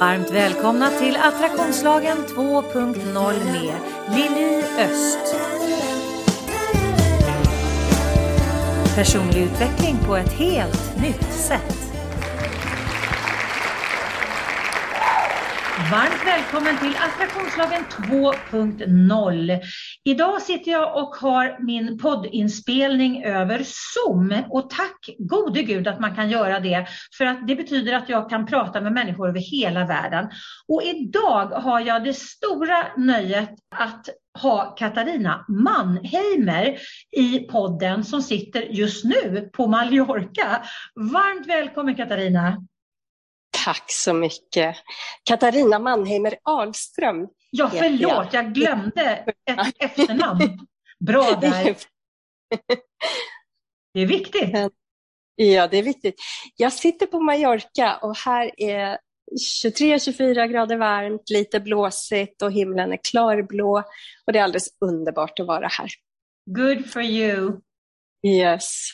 Varmt välkomna till Attraktionslagen 2.0 med Lili Öst. Personlig utveckling på ett helt nytt sätt. Varmt välkommen till Attraktionslagen 2.0. Idag sitter jag och har min poddinspelning över Zoom och tack gode gud att man kan göra det för att det betyder att jag kan prata med människor över hela världen. Och idag har jag det stora nöjet att ha Katarina Mannheimer i podden som sitter just nu på Mallorca. Varmt välkommen Katarina! Tack så mycket. Katarina Mannheimer Ahlström. Ja, förlåt, jag. glömde ett efternamn. Bra där. Det är viktigt. Ja, det är viktigt. Jag sitter på Mallorca och här är 23-24 grader varmt, lite blåsigt och himlen är klarblå. Och det är alldeles underbart att vara här. Good for you. Yes.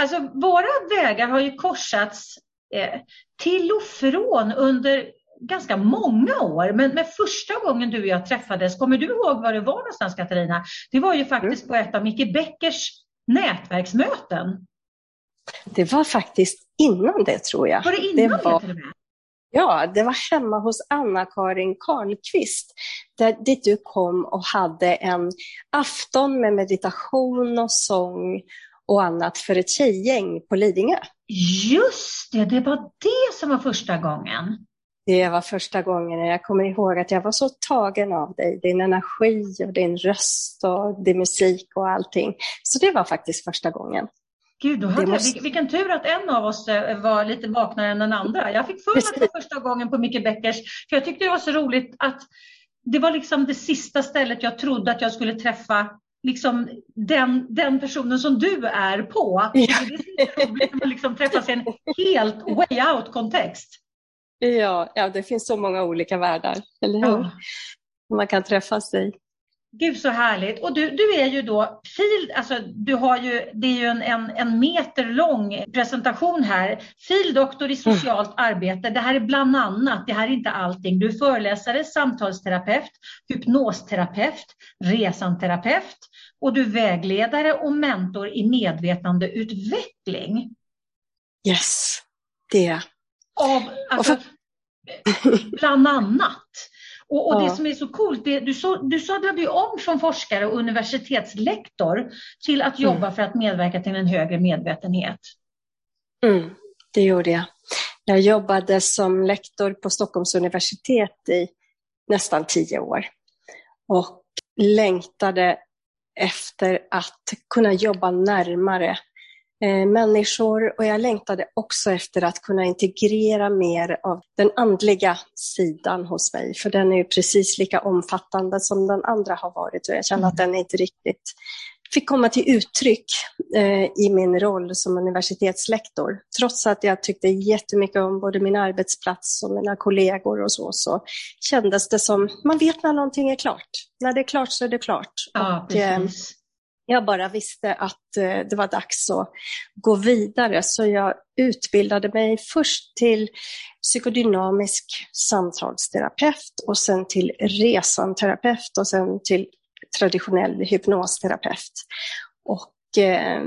Alltså, våra vägar har ju korsats eh, till och från under ganska många år. Men, men första gången du och jag träffades, kommer du ihåg var det var någonstans Katarina? Det var ju faktiskt mm. på ett av Micke Beckers nätverksmöten. Det var faktiskt innan det tror jag. Var det innan det, var... det till och med? Ja, det var hemma hos Anna-Karin Karlqvist, där, dit du kom och hade en afton med meditation och sång och annat för ett tjejgäng på Lidingö. Just det, det var det som var första gången. Det var första gången jag kommer ihåg att jag var så tagen av dig, din energi och din röst och din musik och allting. Så det var faktiskt första gången. Gud, hade måste... jag, vilken tur att en av oss eh, var lite vaknare än den andra. Jag fick för mig att det var första gången på Micke Beckers, för jag tyckte det var så roligt att det var liksom det sista stället jag trodde att jag skulle träffa liksom den, den personen som du är på. Ja. Det är roligt när man liksom träffas i en helt way out-kontext. Ja, ja, det finns så många olika världar, eller hur? Ja. Man kan träffas i. Gud så härligt. Och du, du är ju då field, alltså du har ju, det är ju en, en, en meter lång presentation här. Fildoktor i socialt mm. arbete. Det här är bland annat, det här är inte allting. Du är föreläsare, samtalsterapeut, hypnosterapeut, resanterapeut och du är vägledare och mentor i medvetandeutveckling. Yes, det Av, alltså, för... bland annat. Och, och ja. det som är så coolt, det, du, så, du sadlade ju om från forskare och universitetslektor till att jobba mm. för att medverka till en högre medvetenhet. Mm, det gjorde jag. Jag jobbade som lektor på Stockholms universitet i nästan tio år och längtade efter att kunna jobba närmare Eh, människor och jag längtade också efter att kunna integrera mer av den andliga sidan hos mig, för den är ju precis lika omfattande som den andra har varit och jag känner att mm. den inte riktigt fick komma till uttryck eh, i min roll som universitetslektor. Trots att jag tyckte jättemycket om både min arbetsplats och mina kollegor och så, så kändes det som, man vet när någonting är klart. När det är klart så är det klart. Ja, och, eh. Jag bara visste att eh, det var dags att gå vidare, så jag utbildade mig först till psykodynamisk samtalsterapeut och sen till resanterapeut och sen till traditionell hypnosterapeut. Och eh,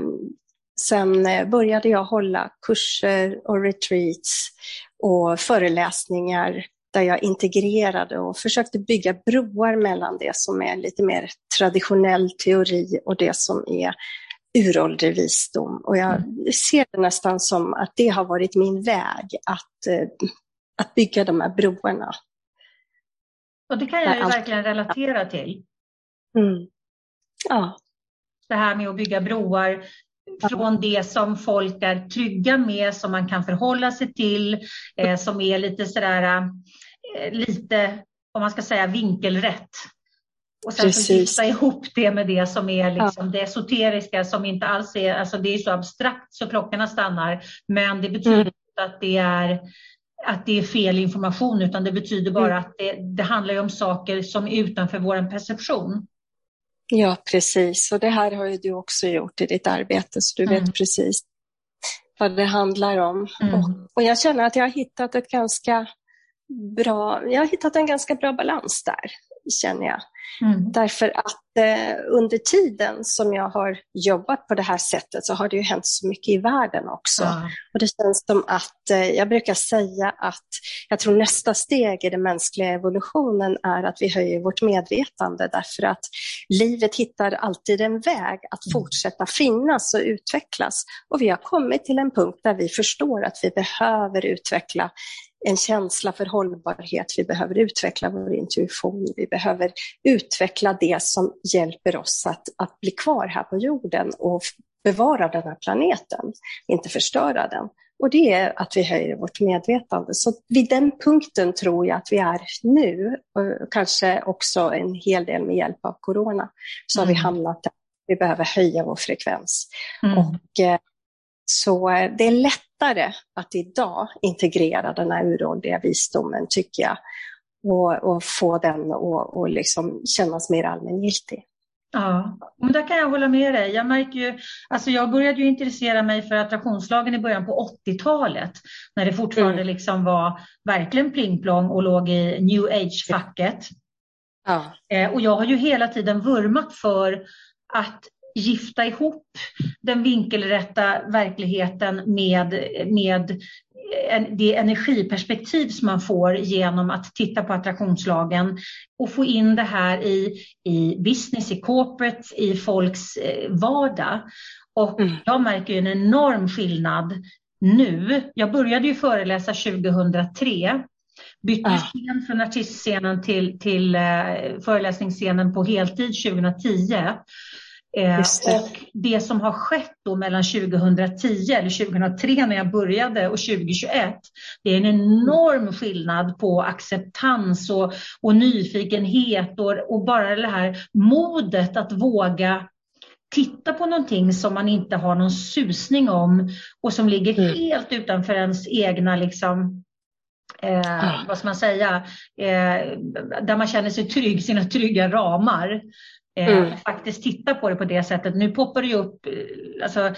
sen eh, började jag hålla kurser och retreats och föreläsningar där jag integrerade och försökte bygga broar mellan det som är lite mer traditionell teori och det som är uråldrig visdom. Och jag mm. ser det nästan som att det har varit min väg att, eh, att bygga de här broarna. Och det kan jag ju verkligen relatera till. Mm. Ja. Det här med att bygga broar från det som folk är trygga med, som man kan förhålla sig till, eh, som är lite sådär, eh, lite, om man ska säga vinkelrätt. Och sen Precis. så gifta ihop det med det som är liksom ja. det esoteriska som inte alls är, alltså det är så abstrakt så klockorna stannar, men det betyder mm. inte att det är att det är fel information utan det betyder bara mm. att det, det handlar om saker som är utanför vår perception. Ja, precis. Och det här har ju du också gjort i ditt arbete, så du mm. vet precis vad det handlar om. Mm. Och, och, jag känner att jag har hittat ett ganska bra, jag har hittat en ganska bra balans där, känner jag. Mm. Därför att eh, under tiden som jag har jobbat på det här sättet så har det ju hänt så mycket i världen också. Ja. Och det känns som att, eh, jag brukar säga att jag tror nästa steg i den mänskliga evolutionen är att vi höjer vårt medvetande därför att livet hittar alltid en väg att mm. fortsätta finnas och utvecklas. Och vi har kommit till en punkt där vi förstår att vi behöver utveckla en känsla för hållbarhet, vi behöver utveckla vår intuition, vi behöver utveckla det som hjälper oss att, att bli kvar här på jorden och bevara den här planeten, inte förstöra den. Och det är att vi höjer vårt medvetande. Så vid den punkten tror jag att vi är nu, och kanske också en hel del med hjälp av corona, så mm. har vi mm. hamnat där. Vi behöver höja vår frekvens. Mm. Och, eh, så eh, det är lättare att idag integrera den här uråldriga visdomen, tycker jag, och, och få den att liksom kännas mer allmängiltig. Ja, men där kan jag hålla med dig. Jag märker ju, alltså jag började ju intressera mig för attraktionslagen i början på 80-talet, när det fortfarande mm. liksom var verkligen pling-plong och låg i new age-facket. Ja. Eh, och jag har ju hela tiden vurmat för att gifta ihop den vinkelrätta verkligheten med, med det energiperspektiv som man får genom att titta på attraktionslagen och få in det här i, i business, i corporate, i folks eh, vardag. Och mm. jag märker en enorm skillnad nu. Jag började ju föreläsa 2003 bytte scen från artistscenen till, till uh, föreläsningsscenen på heltid 2010. Eh, det. Och det som har skett då mellan 2010 eller 2003 när jag började och 2021, det är en enorm skillnad på acceptans och, och nyfikenhet och, och bara det här modet att våga titta på någonting som man inte har någon susning om och som ligger mm. helt utanför ens egna liksom, eh, ah. vad ska man säga, eh, där man känner sig trygg, sina trygga ramar. Eh, mm. faktiskt titta på det på det sättet. Nu poppar det ju upp eh, alltså,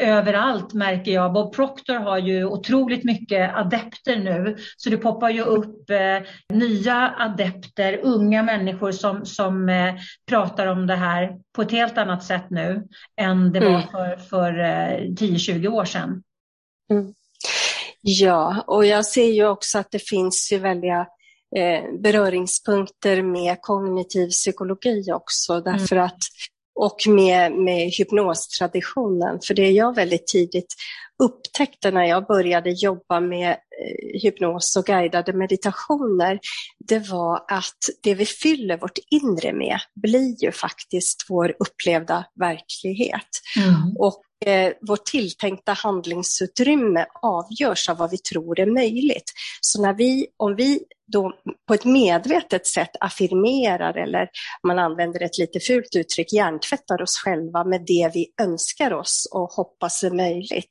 överallt märker jag. Bob Proctor har ju otroligt mycket adepter nu. Så det poppar ju upp eh, nya adepter, unga människor som, som eh, pratar om det här på ett helt annat sätt nu än det var mm. för, för eh, 10-20 år sedan. Mm. Ja, och jag ser ju också att det finns ju väldiga eh, beröringspunkter med kognitiv psykologi också, därför mm. att och med, med hypnostraditionen. För det jag väldigt tidigt upptäckte när jag började jobba med eh, hypnos och guidade meditationer, det var att det vi fyller vårt inre med blir ju faktiskt vår upplevda verklighet. Mm. Och eh, vårt tilltänkta handlingsutrymme avgörs av vad vi tror är möjligt. Så när vi, om vi då på ett medvetet sätt affirmerar eller man använder ett lite fult uttryck, hjärntvättar oss själva med det vi önskar oss och hoppas är möjligt,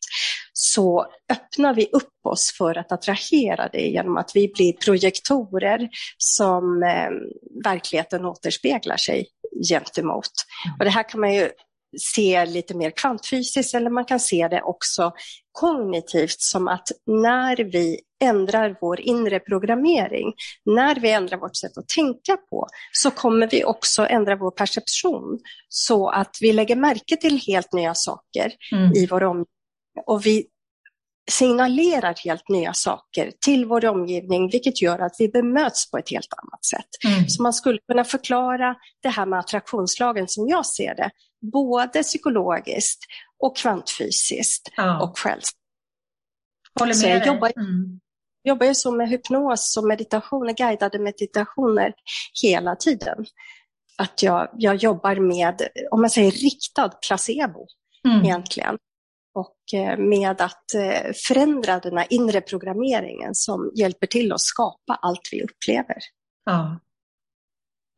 så öppnar vi upp oss för att attrahera det genom att vi blir projektorer som eh, verkligheten återspeglar sig gentemot. Och det här kan man ju se lite mer kvantfysiskt eller man kan se det också kognitivt som att när vi ändrar vår inre programmering, när vi ändrar vårt sätt att tänka på, så kommer vi också ändra vår perception så att vi lägger märke till helt nya saker mm. i vår omgivning och vi signalerar helt nya saker till vår omgivning, vilket gör att vi bemöts på ett helt annat sätt. Mm. Så man skulle kunna förklara det här med attraktionslagen som jag ser det, både psykologiskt och kvantfysiskt ja. och själv. Håller med så jag jobbar, mm. jobbar ju så med hypnos och meditationer, guidade meditationer hela tiden. Att jag, jag jobbar med, om man säger riktad placebo mm. egentligen och eh, med att eh, förändra den här inre programmeringen som hjälper till att skapa allt vi upplever. Ja.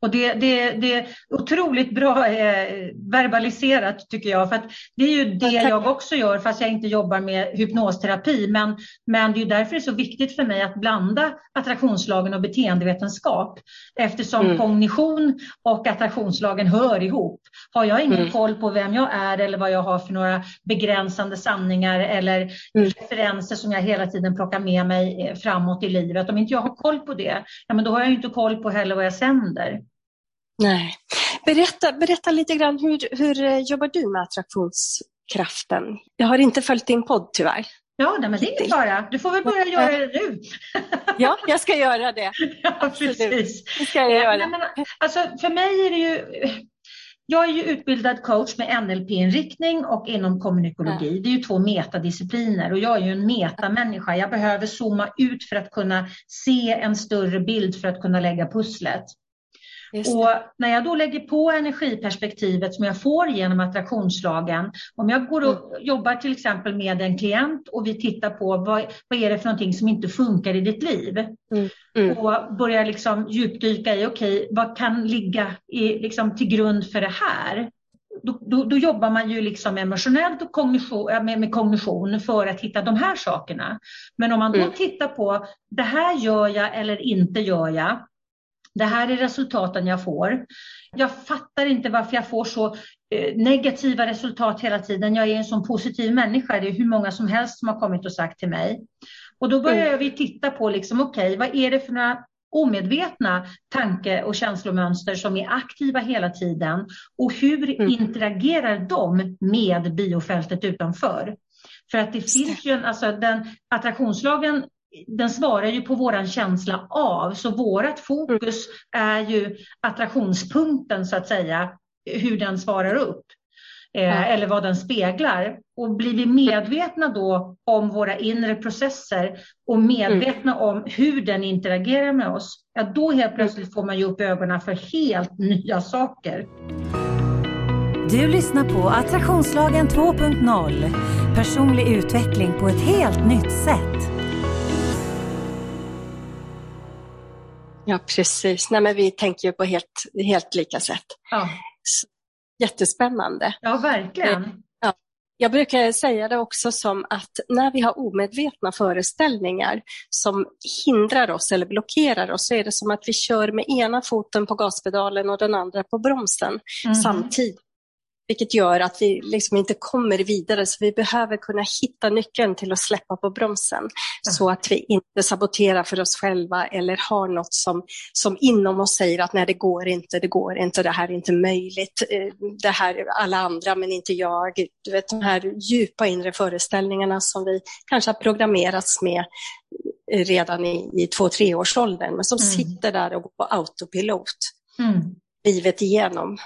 Och det, det, det är otroligt bra eh, verbaliserat tycker jag. För det är ju det jag också gör fast jag inte jobbar med hypnosterapi. Men, men det är därför det är så viktigt för mig att blanda attraktionslagen och beteendevetenskap. Eftersom mm. kognition och attraktionslagen hör ihop. Har jag ingen mm. koll på vem jag är eller vad jag har för några begränsande sanningar eller mm. referenser som jag hela tiden plockar med mig eh, framåt i livet. Om inte jag har koll på det, ja, men då har jag inte koll på heller vad jag sänder. Nej. Berätta, berätta lite grann, hur, hur eh, jobbar du med attraktionskraften? Jag har inte följt din podd tyvärr. Ja, men det är ingen fara. Du får väl börja göra det nu. ja, jag ska göra det. Ja, precis. Det ska jag göra. Nej, men, alltså, för mig är det ju... Jag är ju utbildad coach med NLP-inriktning och inom kommunikologi. Det är ju två metadiscipliner och jag är ju en metamänniska. Jag behöver zooma ut för att kunna se en större bild för att kunna lägga pusslet. Och när jag då lägger på energiperspektivet som jag får genom attraktionslagen, om jag går och mm. jobbar till exempel med en klient och vi tittar på vad, vad är det för någonting som inte funkar i ditt liv? Mm. Mm. Och börjar liksom djupdyka i, okej, okay, vad kan ligga i, liksom, till grund för det här? Då, då, då, jobbar man ju liksom emotionellt och kognition, med, med, kognition för att hitta de här sakerna. Men om man då mm. tittar på det här gör jag eller inte gör jag, det här är resultaten jag får. Jag fattar inte varför jag får så eh, negativa resultat hela tiden. Jag är en sån positiv människa. Det är hur många som helst som har kommit och sagt till mig. Och då börjar mm. vi titta på, liksom, okej, okay, vad är det för några omedvetna tanke och känslomönster som är aktiva hela tiden och hur mm. interagerar de med biofältet utanför? För att det finns ju en, alltså den attraktionslagen den svarar ju på våran känsla av, så vårat fokus är ju attraktionspunkten så att säga, hur den svarar upp. Eh, eller vad den speglar. Och blir vi medvetna då om våra inre processer och medvetna mm. om hur den interagerar med oss, ja då helt plötsligt får man ju upp ögonen för helt nya saker. Du lyssnar på Attraktionslagen 2.0. Personlig utveckling på ett helt nytt sätt. Ja, precis. Nej, men vi tänker ju på helt, helt lika sätt. Ja. Jättespännande. Ja, verkligen. Ja. Jag brukar säga det också som att när vi har omedvetna föreställningar som hindrar oss eller blockerar oss så är det som att vi kör med ena foten på gaspedalen och den andra på bromsen mm. samtidigt. Vilket gör att vi liksom inte kommer vidare, så vi behöver kunna hitta nyckeln till att släppa på bromsen. Ja. Så att vi inte saboterar för oss själva eller har något som, som inom oss säger att nej, det går inte, det går inte, det här är inte möjligt, eh, det här är alla andra men inte jag. Du vet de här djupa inre föreställningarna som vi kanske har programmerats med redan i, i två, treårsåldern, men som mm. sitter där och går på autopilot mm. livet igenom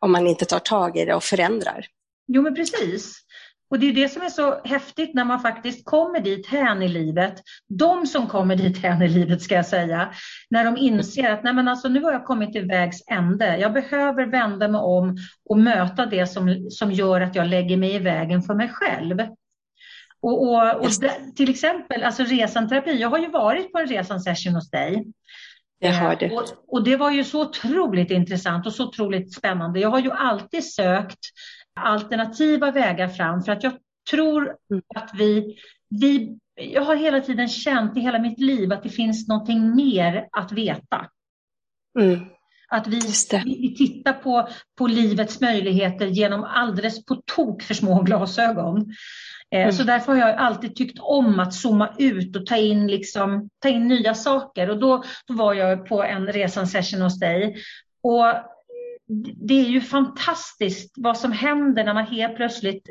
om man inte tar tag i det och förändrar. Jo, men precis. Och det är det som är så häftigt när man faktiskt kommer dit hän i livet. De som kommer dit hän i livet ska jag säga. När de inser att Nej, men alltså, nu har jag kommit till vägs ände. Jag behöver vända mig om och möta det som, som gör att jag lägger mig i vägen för mig själv. Och, och, och till exempel alltså resan terapi. Jag har ju varit på en resan session hos dig. Jag eh, det. Och, och, det var ju så otroligt intressant och så otroligt spännande. Jag har ju alltid sökt alternativa vägar fram för att jag tror mm. att vi, vi, jag har hela tiden känt i hela mitt liv att det finns någonting mer att veta. Mm. Att vi, vi, tittar på, på livets möjligheter genom alldeles på tok för små glasögon. Eh, mm. Så därför har jag alltid tyckt om att zooma ut och ta in, liksom, ta in nya saker. Och då, då var jag på en resan session hos dig. Och det är ju fantastiskt vad som händer när man helt plötsligt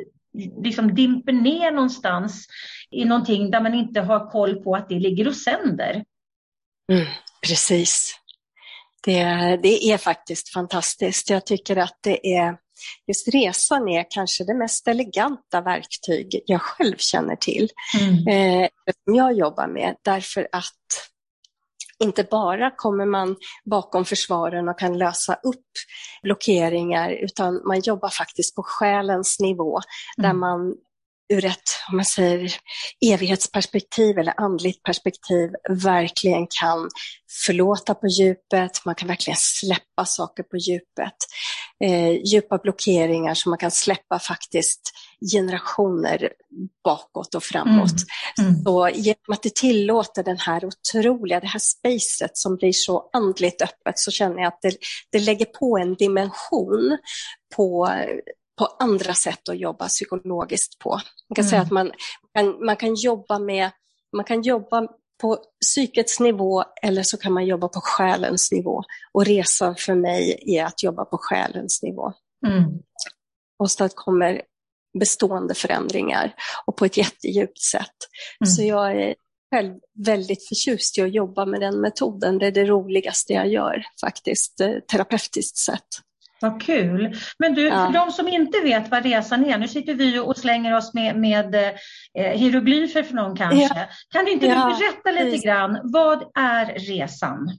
liksom dimper ner någonstans i någonting där man inte har koll på att det ligger och sänder. Mm, precis. Det, det är faktiskt fantastiskt. Jag tycker att det är just resan är kanske det mest eleganta verktyg jag själv känner till, mm. eh, som jag jobbar med, därför att inte bara kommer man bakom försvaren och kan lösa upp blockeringar, utan man jobbar faktiskt på själens nivå, mm. där man ur ett om man säger, evighetsperspektiv eller andligt perspektiv verkligen kan förlåta på djupet, man kan verkligen släppa saker på djupet. Eh, djupa blockeringar som man kan släppa faktiskt generationer bakåt och framåt. Mm. Mm. Så genom att det tillåter den här otroliga, det här spacet som blir så andligt öppet så känner jag att det, det lägger på en dimension på på andra sätt att jobba psykologiskt på. Man kan mm. säga att man kan, man kan jobba med, man kan jobba på psykets nivå eller så kan man jobba på själens nivå. Och resan för mig är att jobba på själens nivå. Mm. kommer bestående förändringar och på ett jättedjupt sätt. Mm. Så jag är själv väldigt förtjust i att jobba med den metoden. Det är det roligaste jag gör faktiskt, eh, terapeutiskt sett. Vad kul. Men du, ja. för de som inte vet vad resan är, nu sitter vi och slänger oss med, med eh, hieroglyfer för någon kanske. Ja. Kan inte ja. du berätta lite grann, vad är resan?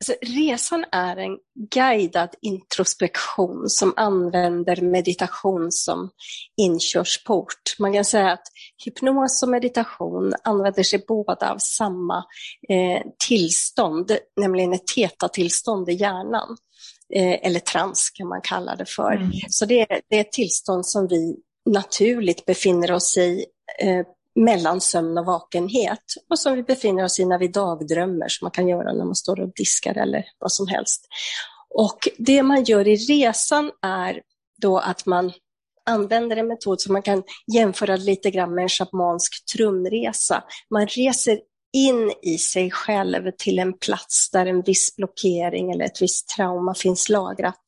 Alltså, resan är en guidad introspektion som använder meditation som inkörsport. Man kan säga att hypnos och meditation använder sig båda av samma eh, tillstånd, nämligen ett teta-tillstånd i hjärnan. Eh, eller trans kan man kalla det för. Mm. Så det är, det är ett tillstånd som vi naturligt befinner oss i eh, mellan sömn och vakenhet och som vi befinner oss i när vi dagdrömmer, som man kan göra när man står och diskar eller vad som helst. Och det man gör i resan är då att man använder en metod som man kan jämföra lite grann med en schamansk trumresa. Man reser in i sig själv till en plats där en viss blockering eller ett visst trauma finns lagrat.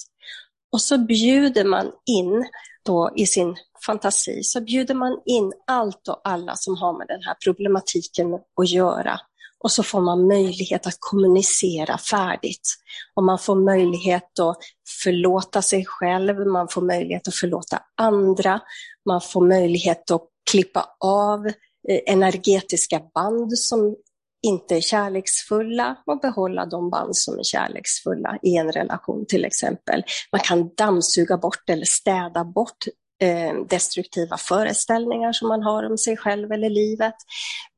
Och så bjuder man in då i sin fantasi, så bjuder man in allt och alla som har med den här problematiken att göra. Och så får man möjlighet att kommunicera färdigt. Och man får möjlighet att förlåta sig själv, man får möjlighet att förlåta andra, man får möjlighet att klippa av Eh, energetiska band som inte är kärleksfulla och behålla de band som är kärleksfulla i en relation till exempel. Man kan dammsuga bort eller städa bort Eh, destruktiva föreställningar som man har om sig själv eller livet.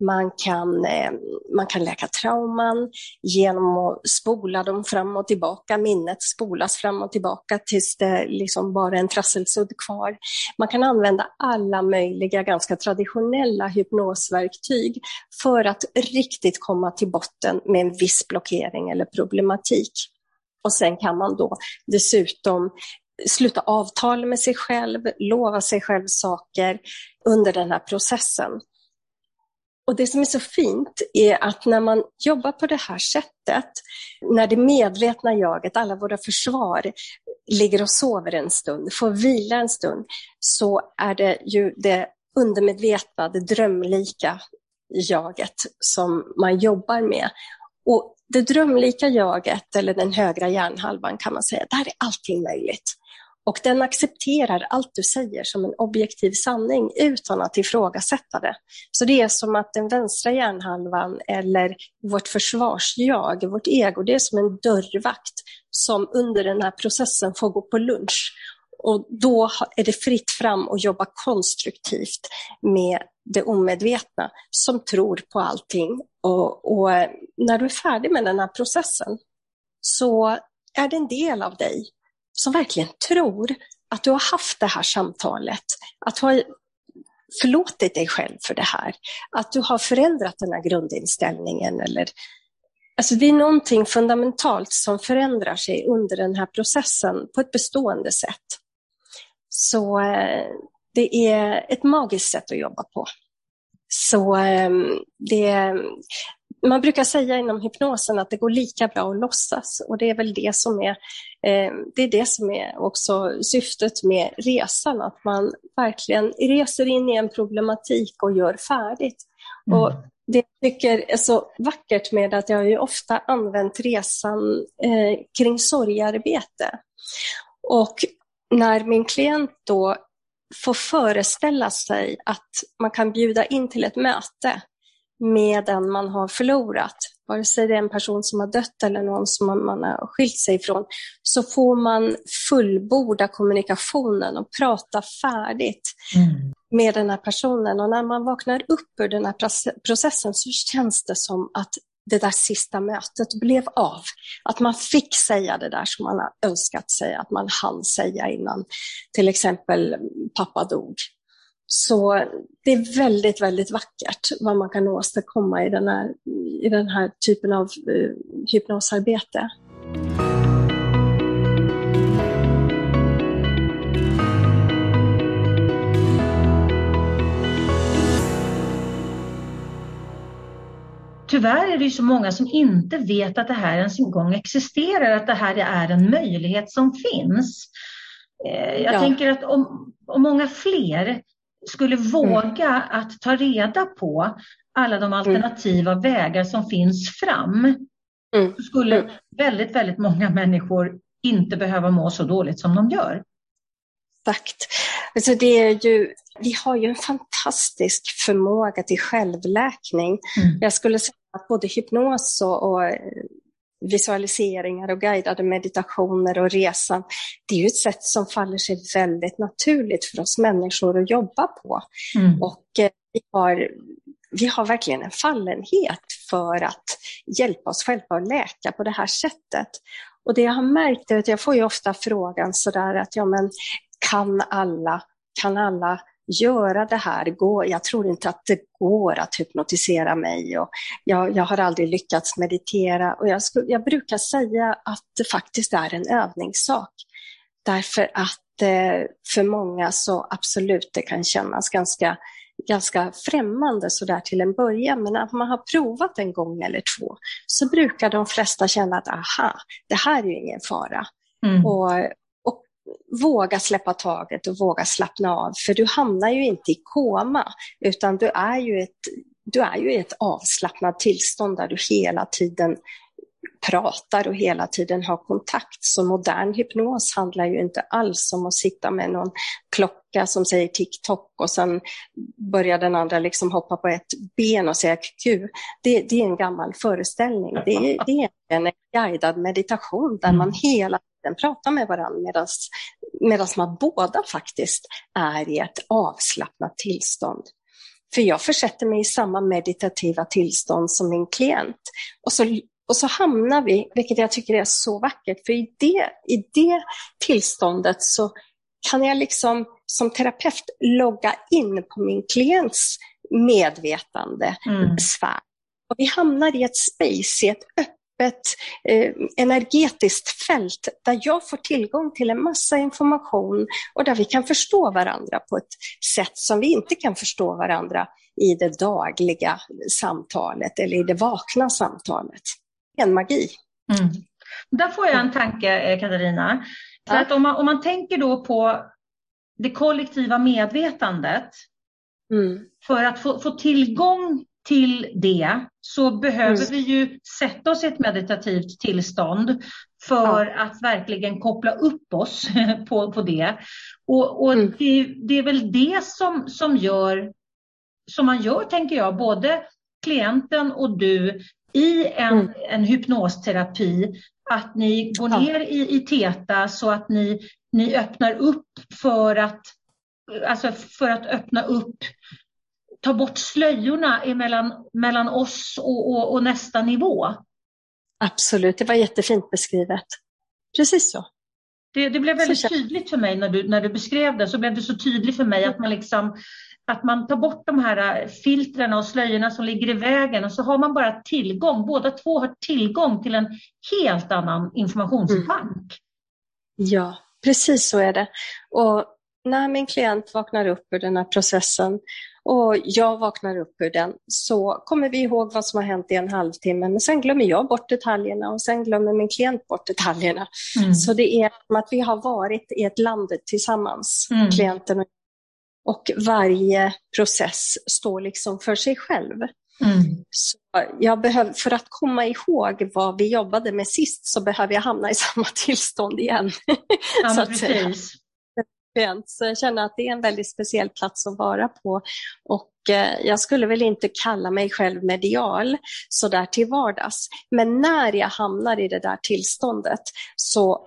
Man kan, eh, man kan läka trauman genom att spola dem fram och tillbaka. Minnet spolas fram och tillbaka tills det liksom bara är en trasselsudd kvar. Man kan använda alla möjliga ganska traditionella hypnosverktyg för att riktigt komma till botten med en viss blockering eller problematik. Och sen kan man då dessutom sluta avtal med sig själv, lova sig själv saker under den här processen. Och det som är så fint är att när man jobbar på det här sättet, när det medvetna jaget, alla våra försvar, ligger och sover en stund, får vila en stund, så är det ju det undermedvetna, det drömlika jaget som man jobbar med. Och det drömlika jaget, eller den högra hjärnhalvan kan man säga, där är allting möjligt. Och den accepterar allt du säger som en objektiv sanning utan att ifrågasätta det. Så det är som att den vänstra hjärnhalvan eller vårt försvarsjag, vårt ego, det är som en dörrvakt som under den här processen får gå på lunch. Och då är det fritt fram att jobba konstruktivt med det omedvetna som tror på allting. Och, och när du är färdig med den här processen så är det en del av dig som verkligen tror att du har haft det här samtalet, att du har förlåtit dig själv för det här, att du har förändrat den här grundinställningen eller Alltså det är någonting fundamentalt som förändrar sig under den här processen på ett bestående sätt. Så eh, det är ett magiskt sätt att jobba på. Så ehm, det, man brukar säga inom hypnosen att det går lika bra att låtsas och det är väl det som är, eh, det är, det som är också syftet med resan, att man verkligen reser in i en problematik och gör färdigt. Mm. Och det jag tycker är så vackert med att jag ju ofta använt resan eh, kring sorgarbete. Och när min klient då får föreställa sig att man kan bjuda in till ett möte med den man har förlorat, vare sig det är en person som har dött eller någon som man har skilt sig ifrån, så får man fullborda kommunikationen och prata färdigt. Mm. med den här personen och när man vaknar upp ur den här processen så känns det som att det där sista mötet blev av. Att man fick säga det där som man har önskat säga, att man hann säga innan till exempel pappa dog. Så det är väldigt, väldigt vackert vad man kan åstadkomma i den här, i den här typen av uh, hypnosarbete. Tyvärr är det så många som inte vet att det här ens en gång existerar, att det här är en möjlighet som finns. Eh, jag ja. tänker att om, om många fler skulle mm. våga mm. att ta reda på alla de mm. alternativa mm. vägar som finns fram, mm. så skulle mm. väldigt, väldigt många människor inte behöva må så dåligt som de gör. Exakt. Alltså det är ju, vi har ju en fantastisk förmåga till självläkning. Jag skulle säga att både hypnos och, och visualiseringar och guidade meditationer och resan, det är ju ett sätt som faller sig väldigt naturligt för oss människor att jobba på. Mm. Och eh, vi, har, vi har verkligen en fallenhet för att hjälpa oss själva att läka på det här sättet. Och det jag har märkt är att jag får ju ofta frågan sådär att ja men kan alla, kan alla göra det här. Gå, jag tror inte att det går att hypnotisera mig och jag, jag har aldrig lyckats meditera. Och jag, skulle, jag brukar säga att det faktiskt är en övningssak. Därför att eh, för många så absolut det kan kännas ganska, ganska främmande sådär till en början. Men när man har provat en gång eller två så brukar de flesta känna att aha, det här är ju ingen fara. Mm. Och, våga släppa taget och våga slappna av, för du hamnar ju inte i koma, utan du är ju, ett, du är ju i ett avslappnat tillstånd där du hela tiden pratar och hela tiden har kontakt. Så modern hypnos handlar ju inte alls om att sitta med någon klocka som säger TikTok och sen börjar den andra liksom hoppa på ett ben och säga Q. Det, det är en gammal föreställning. Det det är en guidad meditation där man hela tiden pratar med varandra medan man båda faktiskt är i ett avslappnat tillstånd. För jag försätter mig i samma meditativa tillstånd som min klient. Och så, och så hamnar vi, vilket jag tycker är så vackert, för i det, i det tillståndet så kan jag liksom som terapeut logga in på min klients medvetande mm. sfär. Och vi hamnar i ett space, i ett öppet öppet eh, energetiskt fält där jag får tillgång till en massa information och där vi kan förstå varandra på ett sätt som vi inte kan förstå varandra i det dagliga samtalet eller i det vakna samtalet. En magi. Mm. Där får jag en tanke, eh, Katarina. För ja. att om, man, om man tänker då på det kollektiva medvetandet, mm. för att få, få tillgång till det så behöver mm. vi ju sätta oss i ett meditativt tillstånd för ja. att verkligen koppla upp oss på, på det. Och, och mm. det, det, är väl det som, som gör, som man gör, tänker jag, både klienten och du i en, mm. en hypnosterapi, att ni går ner i, i teta så att ni, ni öppnar upp för att, alltså för att öppna upp ta bort slöjorna mellan, mellan oss och, och, och nästa nivå. Absolut, det var jättefint beskrivet. Precis så. Det, det blev väldigt tydligt för mig när du, när du beskrev det, så blev det så tydligt för mig att man liksom att man tar bort de här filtrerna och slöjorna som ligger i vägen och så har man bara tillgång, båda två har tillgång till en helt annan informationsbank. Mm. Ja, precis så är det. Och när min klient vaknar upp ur den här processen och jag vaknar upp ur den så kommer vi ihåg vad som har hänt i en halvtimme men sen glömmer jag bort detaljerna och sen glömmer min klient bort detaljerna. Mm. Så det är som att vi har varit i ett land tillsammans, mm. klienten och och varje process står liksom för sig själv. Mm. Så jag behöver, för att komma ihåg vad vi jobbade med sist så behöver jag hamna i samma tillstånd igen. Ja, så säga skönt. Så jag känner att det är en väldigt speciell plats att vara på. Och eh, jag skulle väl inte kalla mig själv medial så där till vardags. Men när jag hamnar i det där tillståndet så,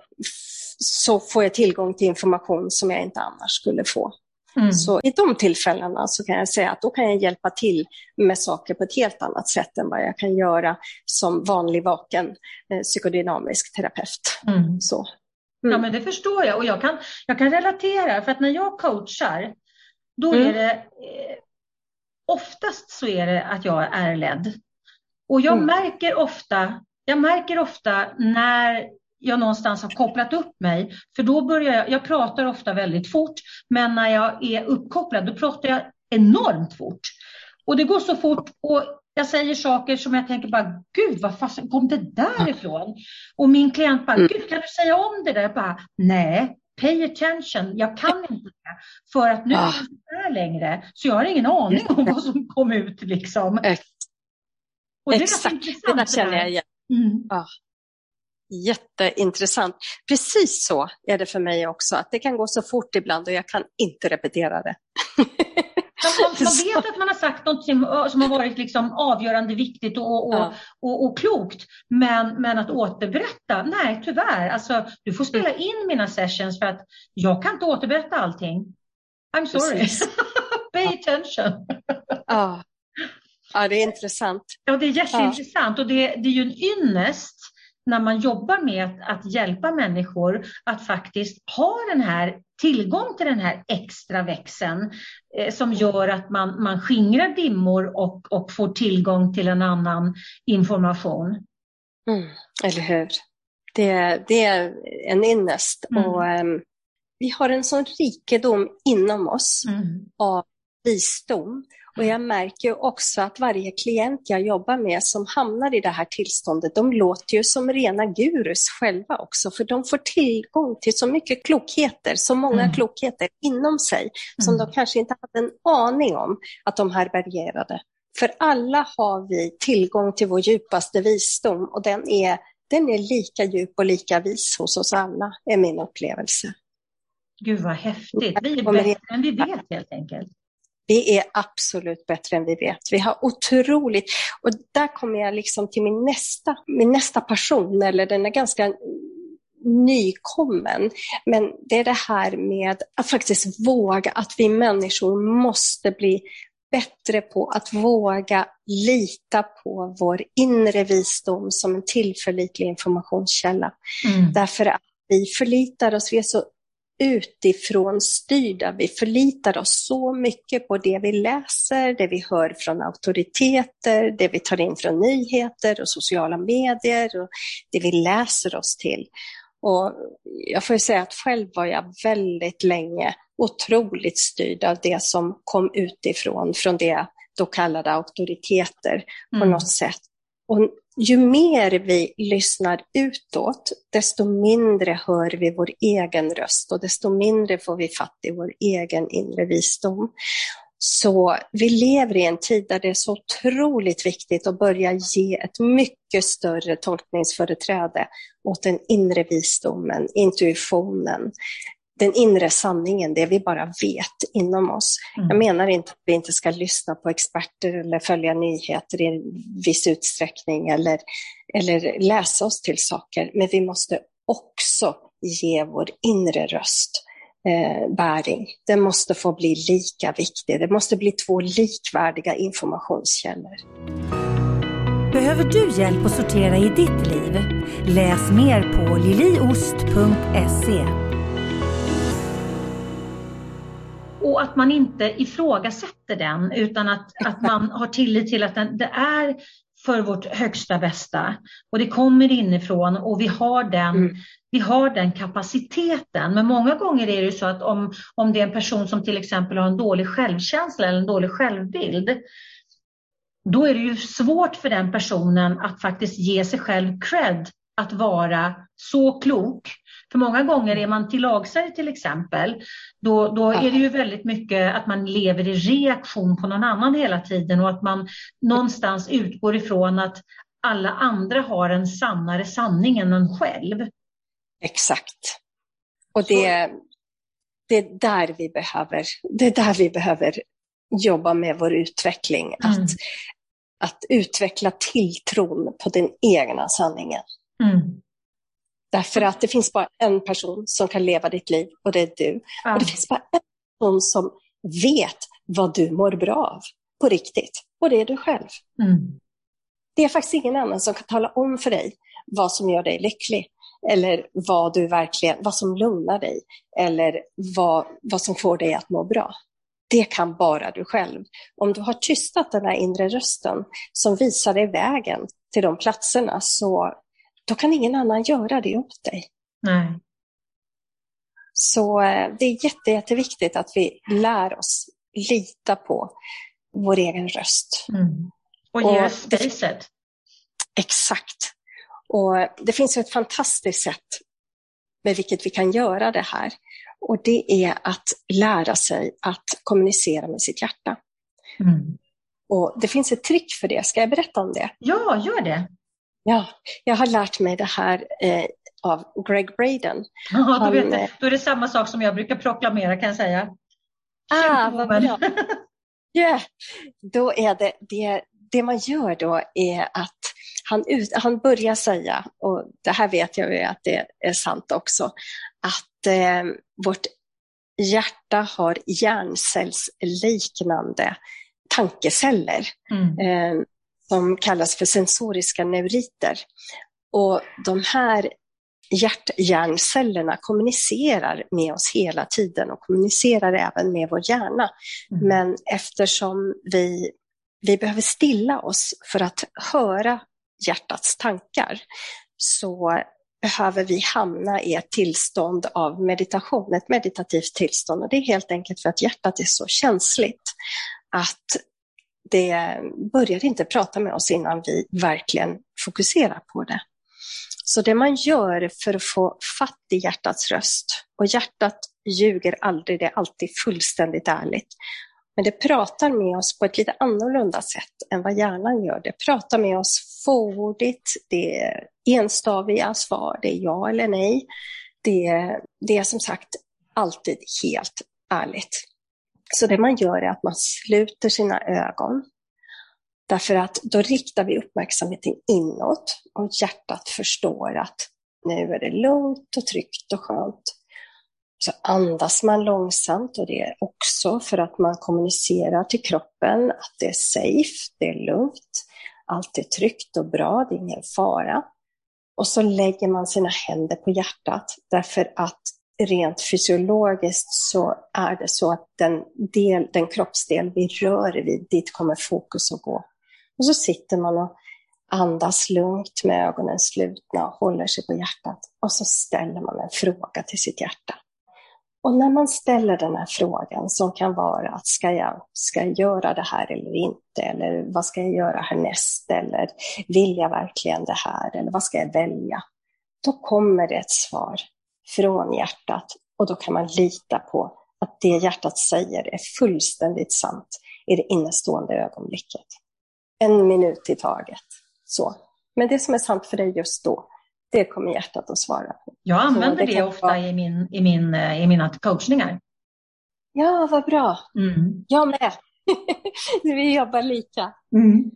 så får jag tillgång till information som jag inte annars skulle få. Mm. Så i de tillfällena så kan jag säga att då kan jag hjälpa till med saker på ett helt annat sätt än vad jag kan göra som vanlig vaken eh, psykodynamisk terapeut. Mm. Så. Mm. Ja, men det förstår jag och jag kan, jag kan relatera för att när jag coachar, då är mm. det eh, oftast så är det att jag är ledd. Och jag mm. märker ofta, jag märker ofta när jag någonstans har kopplat upp mig. För då börjar jag, jag pratar ofta väldigt fort, men när jag är uppkopplad då pratar jag enormt fort. Och det går så fort och jag säger saker som jag tänker bara, gud vad fasen kom det där ifrån? Och min klient bara, mm. gud kan du säga om det där? Jag bara, nej, pay attention, jag kan inte det. För att nu är jag inte där längre, så jag har ingen aning om vad som kom ut liksom. Och det Exakt, det där känner jag igen. Mm. Ja. Jätteintressant. Precis så är det för mig också, att det kan gå så fort ibland och jag kan inte repetera det. Man, man vet att man har sagt något som har varit liksom avgörande viktigt och, och, ja. och, och, klokt, men, men att återberätta, nej tyvärr. Alltså, du får spela mm. in mina sessions för att jag kan inte återberätta allting. I'm sorry. Pay attention. ja. ja, det är intressant. Ja, det är jätteintressant ja. och det, det är ju en ynnest när man jobbar med att, att, hjälpa människor att faktiskt ha den här tillgång till den här extra växeln eh, som gör att man, man skingrar dimmor och, och får tillgång till en annan information. Mm, eller hur? Det, det är en ynnest. Mm. Och, um, vi har en sån rikedom inom oss mm. av visdom och jag märker också att varje klient jag jobbar med som hamnar i det här tillståndet, de låter ju som rena gurus själva också, för de får tillgång till så mycket klokheter, så många mm. klokheter inom sig, mm. som de kanske inte hade en aning om att de härbärgerade. För alla har vi tillgång till vår djupaste visdom och den är, den är lika djup och lika vis hos oss alla, är min upplevelse. Gud vad häftigt. Vi är bättre än vi vet helt enkelt. Vi är absolut bättre än vi vet. Vi har otroligt, och där kommer jag liksom till min nästa, min nästa passion, eller den är ganska nykommen. Men det är det här med att faktiskt våga, att vi människor måste bli bättre på att våga lita på vår inre visdom som en tillförlitlig informationskälla. Mm. Därför att vi förlitar oss, vi är så utifrån styrda. Vi förlitar oss så mycket på det vi läser, det vi hör från auktoriteter, det vi tar in från nyheter och sociala medier och det vi läser oss till. Och jag får säga att själv var jag väldigt länge otroligt styrd av det som kom utifrån, från det jag då kallade auktoriteter på mm. något sätt. Och ju mer vi lyssnar utåt, desto mindre hör vi vår egen röst och desto mindre får vi fatt i vår egen inre visdom. Så vi lever i en tid där det är så otroligt viktigt att börja ge ett mycket större tolkningsföreträde åt den inre visdomen, intuitionen, den inre sanningen, det vi bara vet inom oss. Mm. Jag menar inte att vi inte ska lyssna på experter eller följa nyheter i en viss utsträckning eller, eller läsa oss till saker, men vi måste också ge vår inre röst eh, bäring. Den måste få bli lika viktig. Det måste bli två likvärdiga informationskällor. Behöver du hjälp att sortera i ditt liv? Läs mer på liliost.se. och att man inte ifrågasätter den utan att, att man har tillit till att den, det är för vårt högsta bästa och det kommer inifrån och vi har den, mm. vi har den kapaciteten. Men många gånger är det så att om, om det är en person som till exempel har en dålig självkänsla eller en dålig självbild, då är det ju svårt för den personen att faktiskt ge sig själv cred att vara så klok för många gånger är man tillagsare till exempel, då, då är det ju väldigt mycket att man lever i reaktion på någon annan hela tiden och att man någonstans utgår ifrån att alla andra har en sannare sanning än en själv. Exakt. Och det, det är där vi behöver, det är där vi behöver jobba med vår utveckling. Mm. Att, att utveckla tilltron på den egna sanningen. Mm. Därför att det finns bara en person som kan leva ditt liv och det är du. Ja. Och det finns bara en person som vet vad du mår bra av på riktigt. Och det är du själv. Mm. Det är faktiskt ingen annan som kan tala om för dig vad som gör dig lycklig. Eller vad, du verkligen, vad som lugnar dig. Eller vad, vad som får dig att må bra. Det kan bara du själv. Om du har tystat den här inre rösten som visar dig vägen till de platserna, så då kan ingen annan göra det åt dig. Nej. Så eh, det är jätte, jätteviktigt att vi lär oss lita på vår egen röst. Mm. Och ge spacet. Exakt. Och det finns ett fantastiskt sätt med vilket vi kan göra det här. Och det är att lära sig att kommunicera med sitt hjärta. Mm. Och det finns ett trick för det. Ska jag berätta om det? Ja, gör det. Ja, jag har lärt mig det här eh, av Greg Braden. Ja, då, vet jag, då är det samma sak som jag brukar proklamera kan jag säga. Ah, vad bra. yeah. Då är det, det, det man gör då är att han, ut, han börjar säga, och det här vet jag ju att det är sant också, att eh, vårt hjärta har hjärncellsliknande tankeceller mm. eh, som kallas för sensoriska neuriter. Och de här hjärthjärncellerna kommunicerar med oss hela tiden och kommunicerar även med vår hjärna. Mm. Men eftersom vi, vi behöver stilla oss för att höra hjärtats tankar så behöver vi hamna i ett tillstånd av meditation, ett meditativt tillstånd. Och det är helt enkelt för att hjärtat är så känsligt att det börjar inte prata med oss innan vi verkligen fokuserar på det. Så det man gör för att få fatt i hjärtats röst, och hjärtat ljuger aldrig, det är alltid fullständigt ärligt. Men det pratar med oss på ett lite annorlunda sätt än vad hjärnan gör. Det pratar med oss fåordigt, det är enstaviga svar, det är ja eller nej. Det, det är som sagt alltid helt ärligt. Så det man gör är att man sluter sina ögon. Därför att då riktar vi uppmärksamheten inåt och hjärtat förstår att nu är det lugnt och tryggt och skönt. Så andas man långsamt och det är också för att man kommunicerar till kroppen att det är safe, det är lugnt, allt är tryggt och bra, det är ingen fara. Och så lägger man sina händer på hjärtat därför att rent fysiologiskt så är det så att den, del, den kroppsdel vi rör vid, dit kommer fokus att gå. Och så sitter man och andas lugnt med ögonen slutna och håller sig på hjärtat. Och så ställer man en fråga till sitt hjärta. Och när man ställer den här frågan som kan vara att ska jag, ska jag göra det här eller inte? Eller vad ska jag göra härnäst? Eller vill jag verkligen det här? Eller vad ska jag välja? Då kommer det ett svar från hjärtat och då kan man lita på att det hjärtat säger är fullständigt sant i det innestående ögonblicket. En minut i taget. Så. Men det som är sant för dig just då, det kommer hjärtat att svara på. Jag använder det, det ofta vara... i, min, i, min, eh, i mina coachningar. Ja, vad bra. Mm. Jag med. Vi jobbar lika. Mm.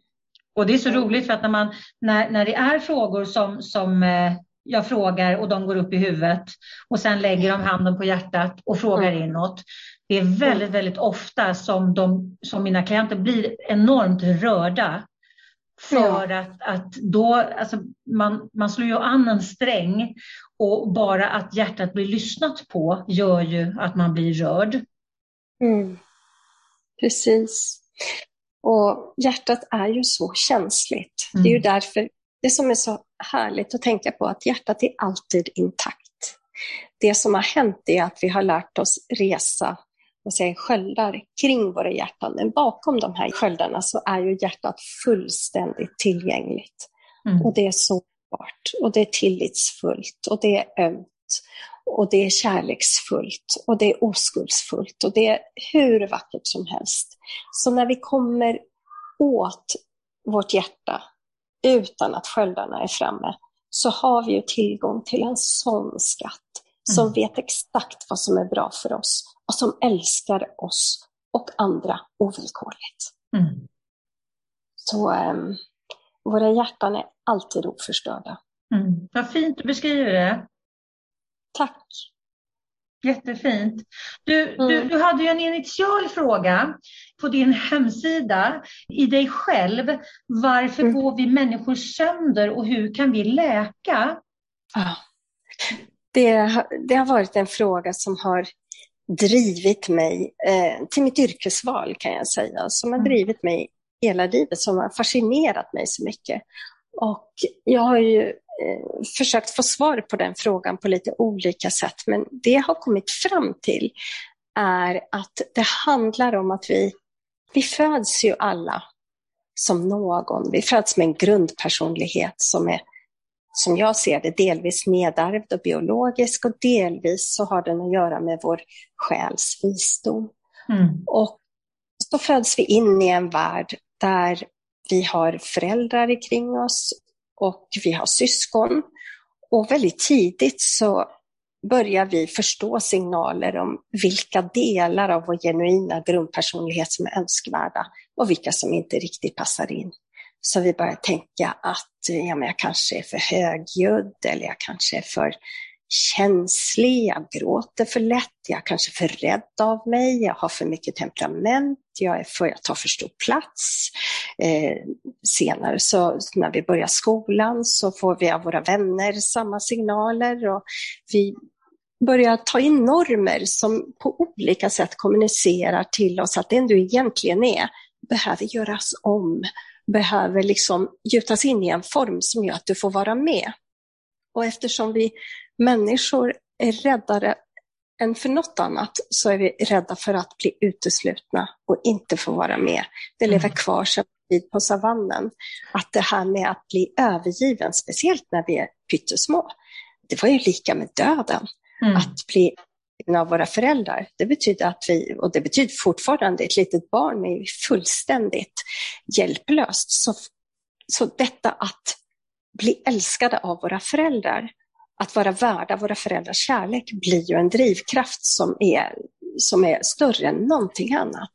Och det är så roligt för att när, man, när, när det är frågor som, som eh, jag frågar och de går upp i huvudet och sen lägger de handen på hjärtat och frågar mm. inåt. Det är väldigt, väldigt ofta som, de, som mina klienter blir enormt rörda för ja. att, att då, alltså man, man slår ju an en sträng och bara att hjärtat blir lyssnat på gör ju att man blir rörd. Mm. Precis. Och hjärtat är ju så känsligt. Mm. Det är ju mm. därför, det som är så härligt att tänka på, att hjärtat är alltid intakt. Det som har hänt är att vi har lärt oss resa vad säger, sköldar kring våra hjärtan. Men bakom de här sköldarna så är ju hjärtat fullständigt tillgängligt. Mm. Och det är sårbart och det är tillitsfullt och det är ömt och det är kärleksfullt och det är oskuldsfullt och det är hur vackert som helst. Så när vi kommer åt vårt hjärta utan att sköldarna är framme så har vi ju tillgång till en sån skatt som mm. vet exakt vad som är bra för oss och som älskar oss och andra ovillkorligt. Mm. Så um, våra hjärtan är alltid oförstörda. Mm. Vad fint du beskriver det. Tack. Jättefint. Du, mm. du, du hade ju en initial fråga på din hemsida i dig själv. Varför mm. går vi människor sönder och hur kan vi läka? Ja. Det, det har varit en fråga som har drivit mig eh, till mitt yrkesval kan jag säga, som har mm. drivit mig hela livet, som har fascinerat mig så mycket. Och jag har ju försökt få svar på den frågan på lite olika sätt, men det jag har kommit fram till är att det handlar om att vi, vi föds ju alla som någon. Vi föds med en grundpersonlighet som är, som jag ser det, delvis nedärvd och biologisk och delvis så har den att göra med vår själs visdom. Mm. Och så föds vi in i en värld där vi har föräldrar kring oss och vi har syskon. Och väldigt tidigt så börjar vi förstå signaler om vilka delar av vår genuina grundpersonlighet som är önskvärda och vilka som inte riktigt passar in. Så vi börjar tänka att ja, men jag kanske är för högljudd eller jag kanske är för känslig, jag gråter för lätt, jag är kanske för rädd av mig, jag har för mycket temperament, jag, är för, jag tar för stor plats. Eh, senare så när vi börjar skolan så får vi av våra vänner samma signaler och vi börjar ta in normer som på olika sätt kommunicerar till oss att den du egentligen är behöver göras om, behöver liksom gjutas in i en form som gör att du får vara med. Och eftersom vi människor är räddare än för något annat så är vi rädda för att bli uteslutna och inte få vara med. Det lever mm. kvar sedan tid på savannen. Att det här med att bli övergiven, speciellt när vi är pyttesmå, det var ju lika med döden. Mm. Att bli av våra föräldrar, det betyder att vi, och det betyder fortfarande, ett litet barn är fullständigt hjälplöst. Så, så detta att bli älskade av våra föräldrar, att vara värda våra föräldrars kärlek blir ju en drivkraft som är, som är större än någonting annat.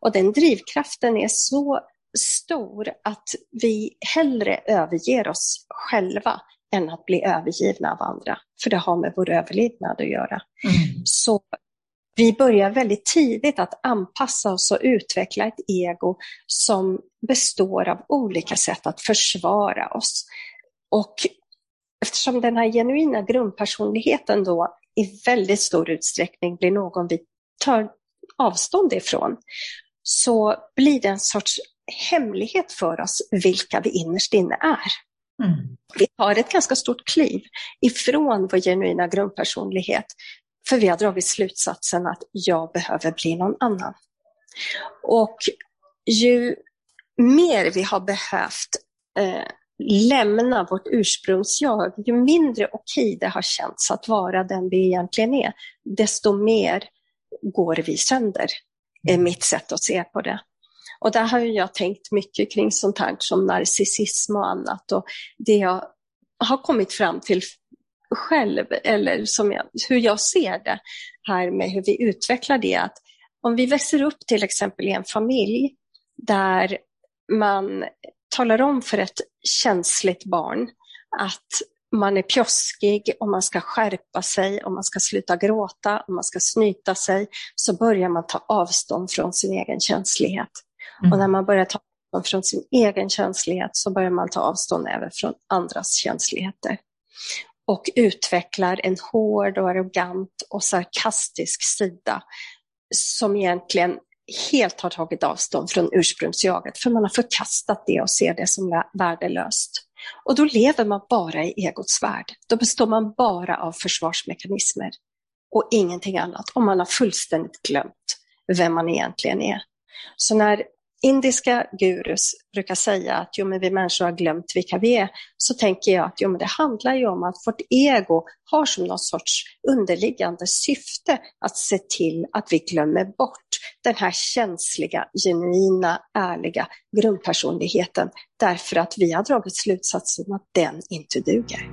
Och den drivkraften är så stor att vi hellre överger oss själva än att bli övergivna av andra. För det har med vår överlevnad att göra. Mm. Så vi börjar väldigt tidigt att anpassa oss och utveckla ett ego som består av olika sätt att försvara oss. Och eftersom den här genuina grundpersonligheten då i väldigt stor utsträckning blir någon vi tar avstånd ifrån, så blir det en sorts hemlighet för oss vilka vi innerst inne är. Mm. Vi tar ett ganska stort kliv ifrån vår genuina grundpersonlighet, för vi har dragit slutsatsen att jag behöver bli någon annan. Och ju mer vi har behövt eh, lämna vårt ursprungsjag, ju mindre okej det har känts att vara den vi egentligen är, desto mer går vi sönder, är mitt sätt att se på det. Och där har jag tänkt mycket kring sånt här som narcissism och annat. Och det jag har kommit fram till själv, eller som jag, hur jag ser det här med hur vi utvecklar det, att om vi växer upp till exempel i en familj där man talar om för ett känsligt barn att man är pjoskig och man ska skärpa sig och man ska sluta gråta och man ska snyta sig, så börjar man ta avstånd från sin egen känslighet. Mm. Och när man börjar ta avstånd från sin egen känslighet så börjar man ta avstånd även från andras känsligheter. Och utvecklar en hård och arrogant och sarkastisk sida som egentligen helt har tagit avstånd från ursprungsjaget, för man har förkastat det och ser det som värdelöst. Och då lever man bara i egots värld. Då består man bara av försvarsmekanismer och ingenting annat. Och man har fullständigt glömt vem man egentligen är. Så när indiska gurus brukar säga att jo, men vi människor har glömt vilka vi är, så tänker jag att jo, men det handlar ju om att vårt ego har som någon sorts underliggande syfte att se till att vi glömmer bort den här känsliga, genuina, ärliga grundpersonligheten därför att vi har dragit slutsatsen att den inte duger.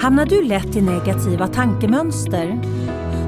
Hamnar du lätt i negativa tankemönster?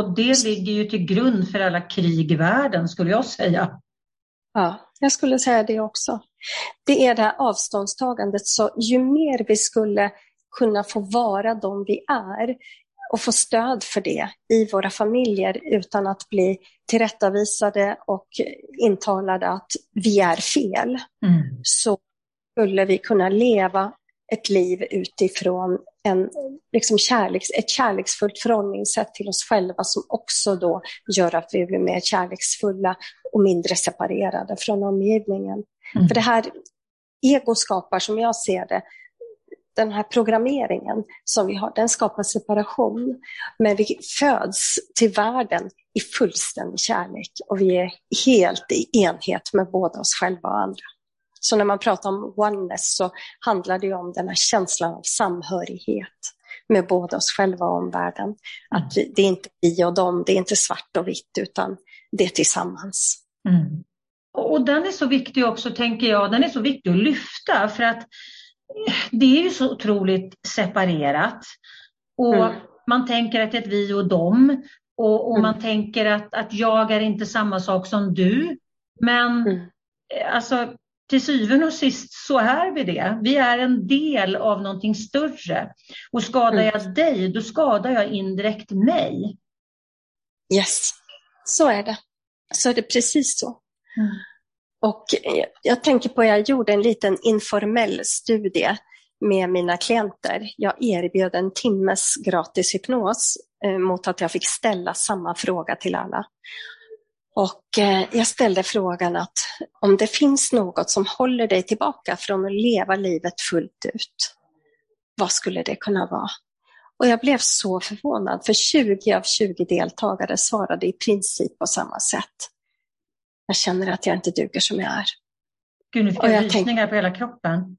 Och, det ligger ju till grund för alla krig i världen skulle jag säga. Ja, jag skulle säga det också. Det är det här avståndstagandet, så ju mer vi skulle kunna få vara de vi är och få stöd för det i våra familjer utan att bli tillrättavisade och intalade att vi är fel, mm. så skulle vi kunna leva ett liv utifrån en, liksom kärleks, ett kärleksfullt förhållningssätt till oss själva som också då gör att vi blir mer kärleksfulla och mindre separerade från omgivningen. Mm. För det här ego skapar, som jag ser det, den här programmeringen som vi har, den skapar separation. Men vi föds till världen i fullständig kärlek och vi är helt i enhet med både oss själva och andra. Så när man pratar om oneness så handlar det om den här känslan av samhörighet med både oss själva och omvärlden. Att det är inte vi och dem, det är inte svart och vitt, utan det är tillsammans. Mm. Och den är så viktig också, tänker jag, den är så viktig att lyfta för att det är ju så otroligt separerat. Och mm. man tänker att det är ett vi och dem. Och, och mm. man tänker att, att jag är inte samma sak som du. Men mm. alltså, till syvende och sist så är vi det. Vi är en del av någonting större. Och skadar mm. jag dig, då skadar jag indirekt mig. Yes, så är det. Så är det precis så. Mm. Och jag tänker på, jag gjorde en liten informell studie med mina klienter. Jag erbjöd en timmes gratis hypnos eh, mot att jag fick ställa samma fråga till alla. Och eh, jag ställde frågan att om det finns något som håller dig tillbaka från att leva livet fullt ut, vad skulle det kunna vara? Och jag blev så förvånad, för 20 av 20 deltagare svarade i princip på samma sätt. Jag känner att jag inte duger som jag är. Gud, nu fick jag, rysningar på hela kroppen.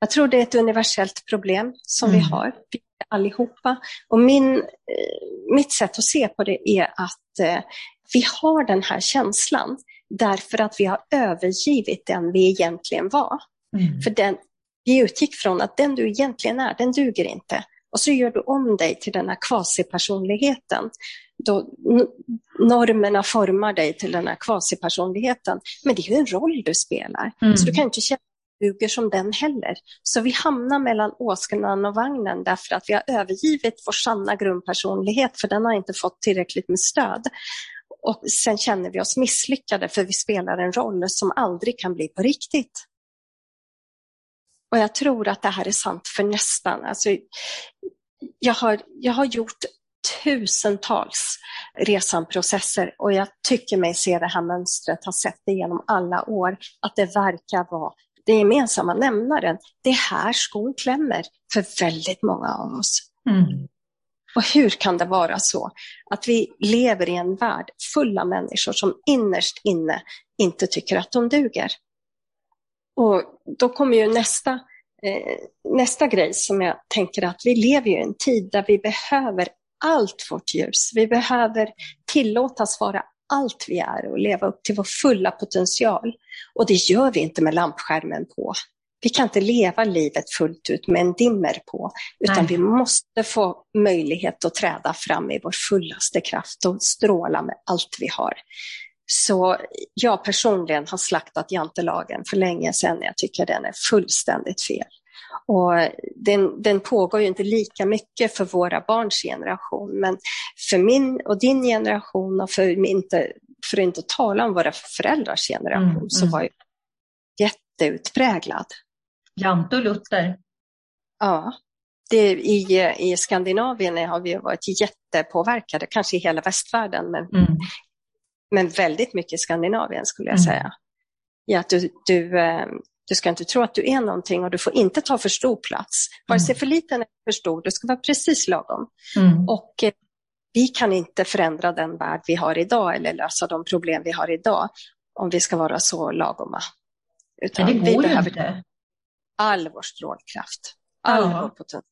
Jag tror det är ett universellt problem som mm. vi har, allihopa. Och min, eh, mitt sätt att se på det är att eh, vi har den här känslan därför att vi har övergivit den vi egentligen var. Mm. För den, vi utgick från att den du egentligen är, den duger inte. Och så gör du om dig till den här kvasipersonligheten. Då normerna formar dig till den här kvasipersonligheten. Men det är ju en roll du spelar, mm. så du kan inte känna duger som den heller. Så vi hamnar mellan åsnan och vagnen därför att vi har övergivit vår sanna grundpersonlighet för den har inte fått tillräckligt med stöd. Och sen känner vi oss misslyckade för vi spelar en roll som aldrig kan bli på riktigt. Och jag tror att det här är sant för nästan. Alltså, jag, har, jag har gjort tusentals resanprocesser och jag tycker mig se det här mönstret, har sett det genom alla år, att det verkar vara den gemensamma nämnaren. Det är här skon klämmer för väldigt många av oss. Mm. Och hur kan det vara så att vi lever i en värld full av människor som innerst inne inte tycker att de duger? Och då kommer ju nästa, eh, nästa grej som jag tänker att vi lever i en tid där vi behöver allt vårt ljus. Vi behöver tillåtas vara allt vi är och leva upp till vår fulla potential. Och det gör vi inte med lampskärmen på. Vi kan inte leva livet fullt ut med en dimmer på, utan Nej. vi måste få möjlighet att träda fram i vår fullaste kraft och stråla med allt vi har. Så jag personligen har slaktat jantelagen för länge sedan. Jag tycker den är fullständigt fel. Och den, den pågår ju inte lika mycket för våra barns generation, men för min och din generation och för, inte, för att inte tala om våra föräldrars generation mm, så mm. var ju jätteutpräglad. Jante och Luther. Ja, det, i, i Skandinavien har vi varit jättepåverkade, kanske i hela västvärlden, men, mm. men väldigt mycket i Skandinavien skulle jag mm. säga. I att du, du, eh, du ska inte tro att du är någonting och du får inte ta för stor plats. Vare sig mm. för liten eller för stor, du ska vara precis lagom. Mm. Och eh, vi kan inte förändra den värld vi har idag eller lösa de problem vi har idag om vi ska vara så lagoma. Utan Men det går vi behöver... inte. all vår strålkraft, all Ja. vår potential.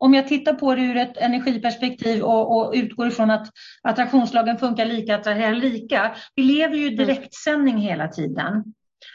Om jag tittar på det ur ett energiperspektiv och, och utgår ifrån att attraktionslagen funkar lika, attraherar lika. Vi lever ju i direktsändning hela tiden.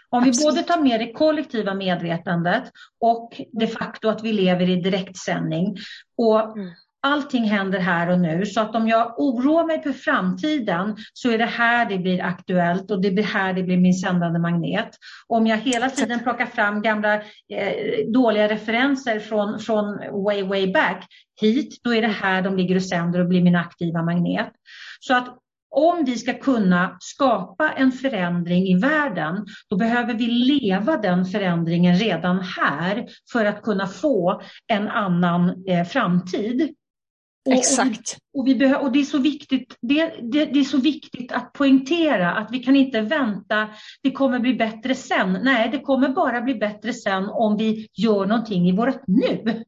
Om vi Absolut. både tar med det kollektiva medvetandet och de facto att vi lever i direktsändning och Mm. allting händer här och nu så att om jag oroar mig för framtiden så är det här det blir aktuellt och det blir här det blir min sändande magnet. Om jag hela tiden plockar fram gamla eh, dåliga referenser från, från way, way back hit, då är det här de ligger och sänder och blir min aktiva magnet. Så att om vi ska kunna skapa en förändring i världen, då behöver vi leva den förändringen redan här för att kunna få en annan eh, framtid. Och- Exakt. och, vi behö- och det, är så viktigt, det, det, det är så viktigt att poängtera att vi kan inte vänta, det kommer bli bättre sen. Nej, det kommer bara bli bättre sen om vi gör någonting i vårt nu.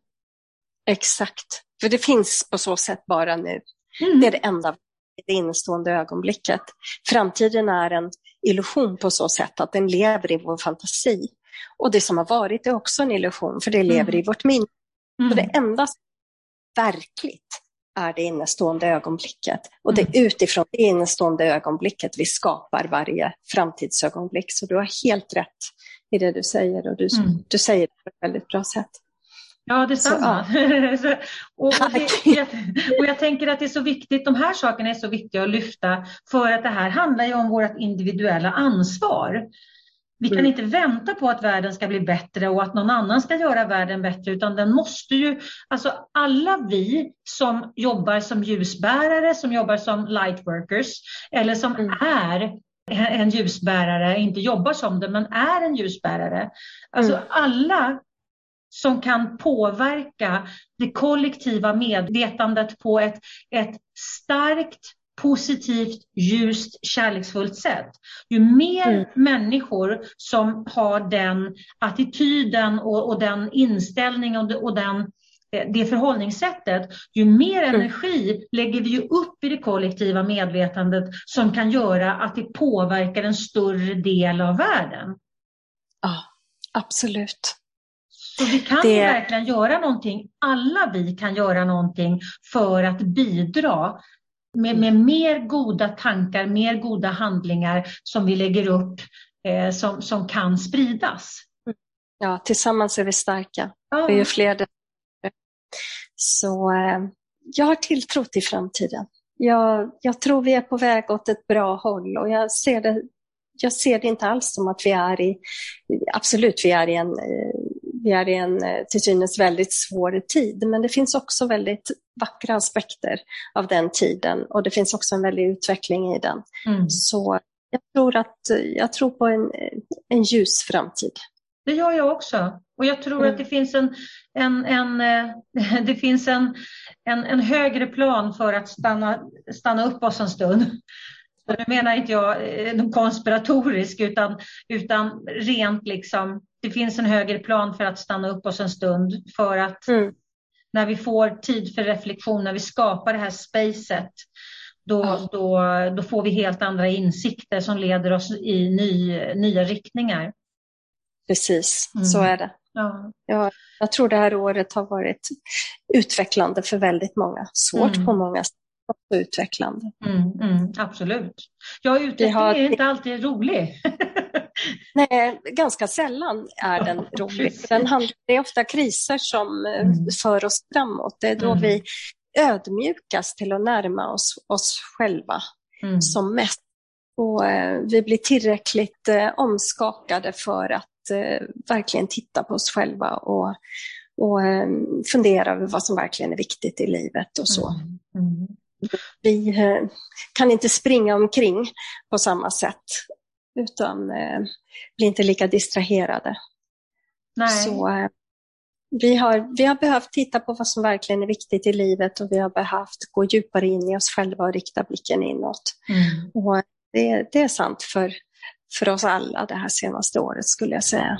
Exakt. För det finns på så sätt bara nu. Mm. Det är det enda det innestående ögonblicket. Framtiden är en illusion på så sätt att den lever i vår fantasi. Och det som har varit är också en illusion, för det lever i vårt minne. Mm. Så det enda som är verkligt är det innestående ögonblicket. Och det är utifrån det innestående ögonblicket vi skapar varje framtidsögonblick. Så du har helt rätt i det du säger och du, Mm. du säger det på ett väldigt bra sätt. Ja, detsamma. Så, och, och, det, och jag tänker att det är så viktigt, de här sakerna är så viktiga att lyfta för att det här handlar ju om vårt individuella ansvar. Vi kan Mm. inte vänta på att världen ska bli bättre och att någon annan ska göra världen bättre utan den måste ju, alltså alla vi som jobbar som ljusbärare, som jobbar som lightworkers eller som Mm. är en ljusbärare, inte jobbar som det men är en ljusbärare. Alltså Mm. alla som kan påverka det kollektiva medvetandet på ett, ett starkt, positivt, ljust, kärleksfullt sätt. Ju mer Mm. människor som har den attityden och, och den inställningen och, och den, eh, det förhållningssättet, ju mer Mm. energi lägger vi ju upp i det kollektiva medvetandet som kan göra att det påverkar en större del av världen. Ja, absolut. Så vi kan Det- verkligen göra någonting, alla vi kan göra någonting för att bidra med, med mer goda tankar, mer goda handlingar som vi lägger upp eh, som, som kan spridas. Ja, tillsammans är vi starka. Ja, Vi är fler bättre. Så eh, jag har tilltro till framtiden. Jag, jag tror vi är på väg åt ett bra håll och jag ser det, jag ser det inte alls som att vi är i, absolut vi är i en, eh, vi är i en eh, till synes väldigt svår tid, men det finns också väldigt vackra aspekter av den tiden och det finns också en väldig utveckling i den. mm. Så jag tror, att, jag tror på en, en ljus framtid. Det gör jag också. Och jag tror Mm. att det finns en, en, en, eh, det finns en, en, en högre plan för att stanna, stanna upp oss en stund. Och nu menar inte jag eh, konspiratorisk utan, utan rent liksom, det finns en högre plan för att stanna upp oss en stund för att Mm. när vi får tid för reflektion, när vi skapar det här spacet, då, Ja. då, då får vi helt andra insikter som leder oss i ny, nya riktningar. Precis, Mm. så är det. Ja. Ja, jag tror det här året har varit utvecklande för väldigt många. Svårt Mm. på många sätt, också utvecklande. Mm, mm, absolut. Ja, utveckling har- är inte alltid rolig. Nej, ganska sällan är den Ja, rolig. Den handlar, det är ofta kriser som eh, Mm. för oss framåt. Det är då Mm. vi ödmjukas till att närma oss oss själva Mm. som mest. Och eh, vi blir tillräckligt eh, omskakade för att eh, verkligen titta på oss själva och, och eh, fundera över vad som verkligen är viktigt i livet och så. Mm. Mm. Vi eh, kan inte springa omkring på samma sätt utan eh, blir inte lika distraherade. Nej. Så eh, vi har, vi har behövt titta på vad som verkligen är viktigt i livet och vi har behövt gå djupare in i oss själva och rikta blicken inåt. Mm. Och det, det är sant för, för oss alla det här senaste året skulle jag säga.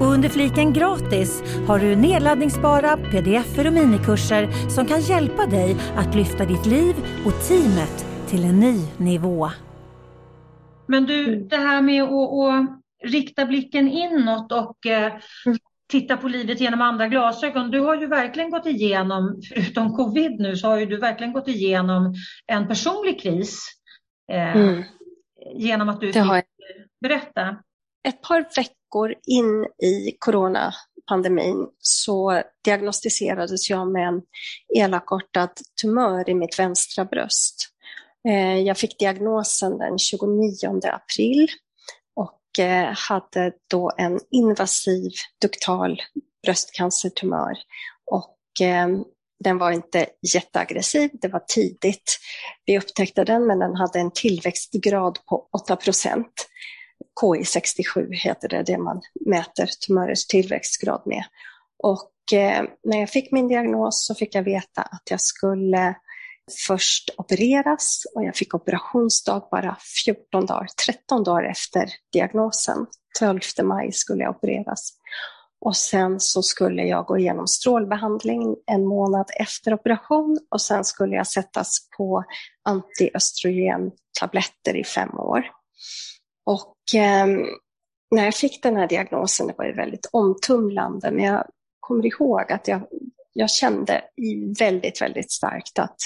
Och under fliken gratis har du nedladdningsbara pdf och minikurser som kan hjälpa dig att lyfta ditt liv och teamet till en ny nivå. Men du, det här med att, att rikta blicken inåt och eh, mm. titta på livet genom andra glasögon. Du har ju verkligen gått igenom, förutom covid nu, så har ju du verkligen gått igenom en personlig kris. Eh, mm. Genom att du fick berätta. Ett par veckor in i coronapandemin så diagnostiserades jag med en elakartad tumör i mitt vänstra bröst. Eh, jag fick diagnosen den 29 april och eh, hade då en invasiv duktal bröstcancertumör. Och eh, den var inte jätteaggressiv, det var tidigt. Vi upptäckte den, men den hade en tillväxtgrad på 8 procent. KI67 heter det, det man mäter tumörers tillväxtgrad med. Och eh, när jag fick min diagnos så fick jag veta att jag skulle först opereras och jag fick operationsdag bara 14 dagar, 13 dagar efter diagnosen. 12 maj skulle jag opereras. Och sen så skulle jag gå igenom strålbehandling en månad efter operation och sen skulle jag sättas på antiöstrogentabletter i fem år. Och eh, när jag fick den här diagnosen, det var ju väldigt omtumlande, men jag kommer ihåg att jag, jag kände väldigt, väldigt starkt att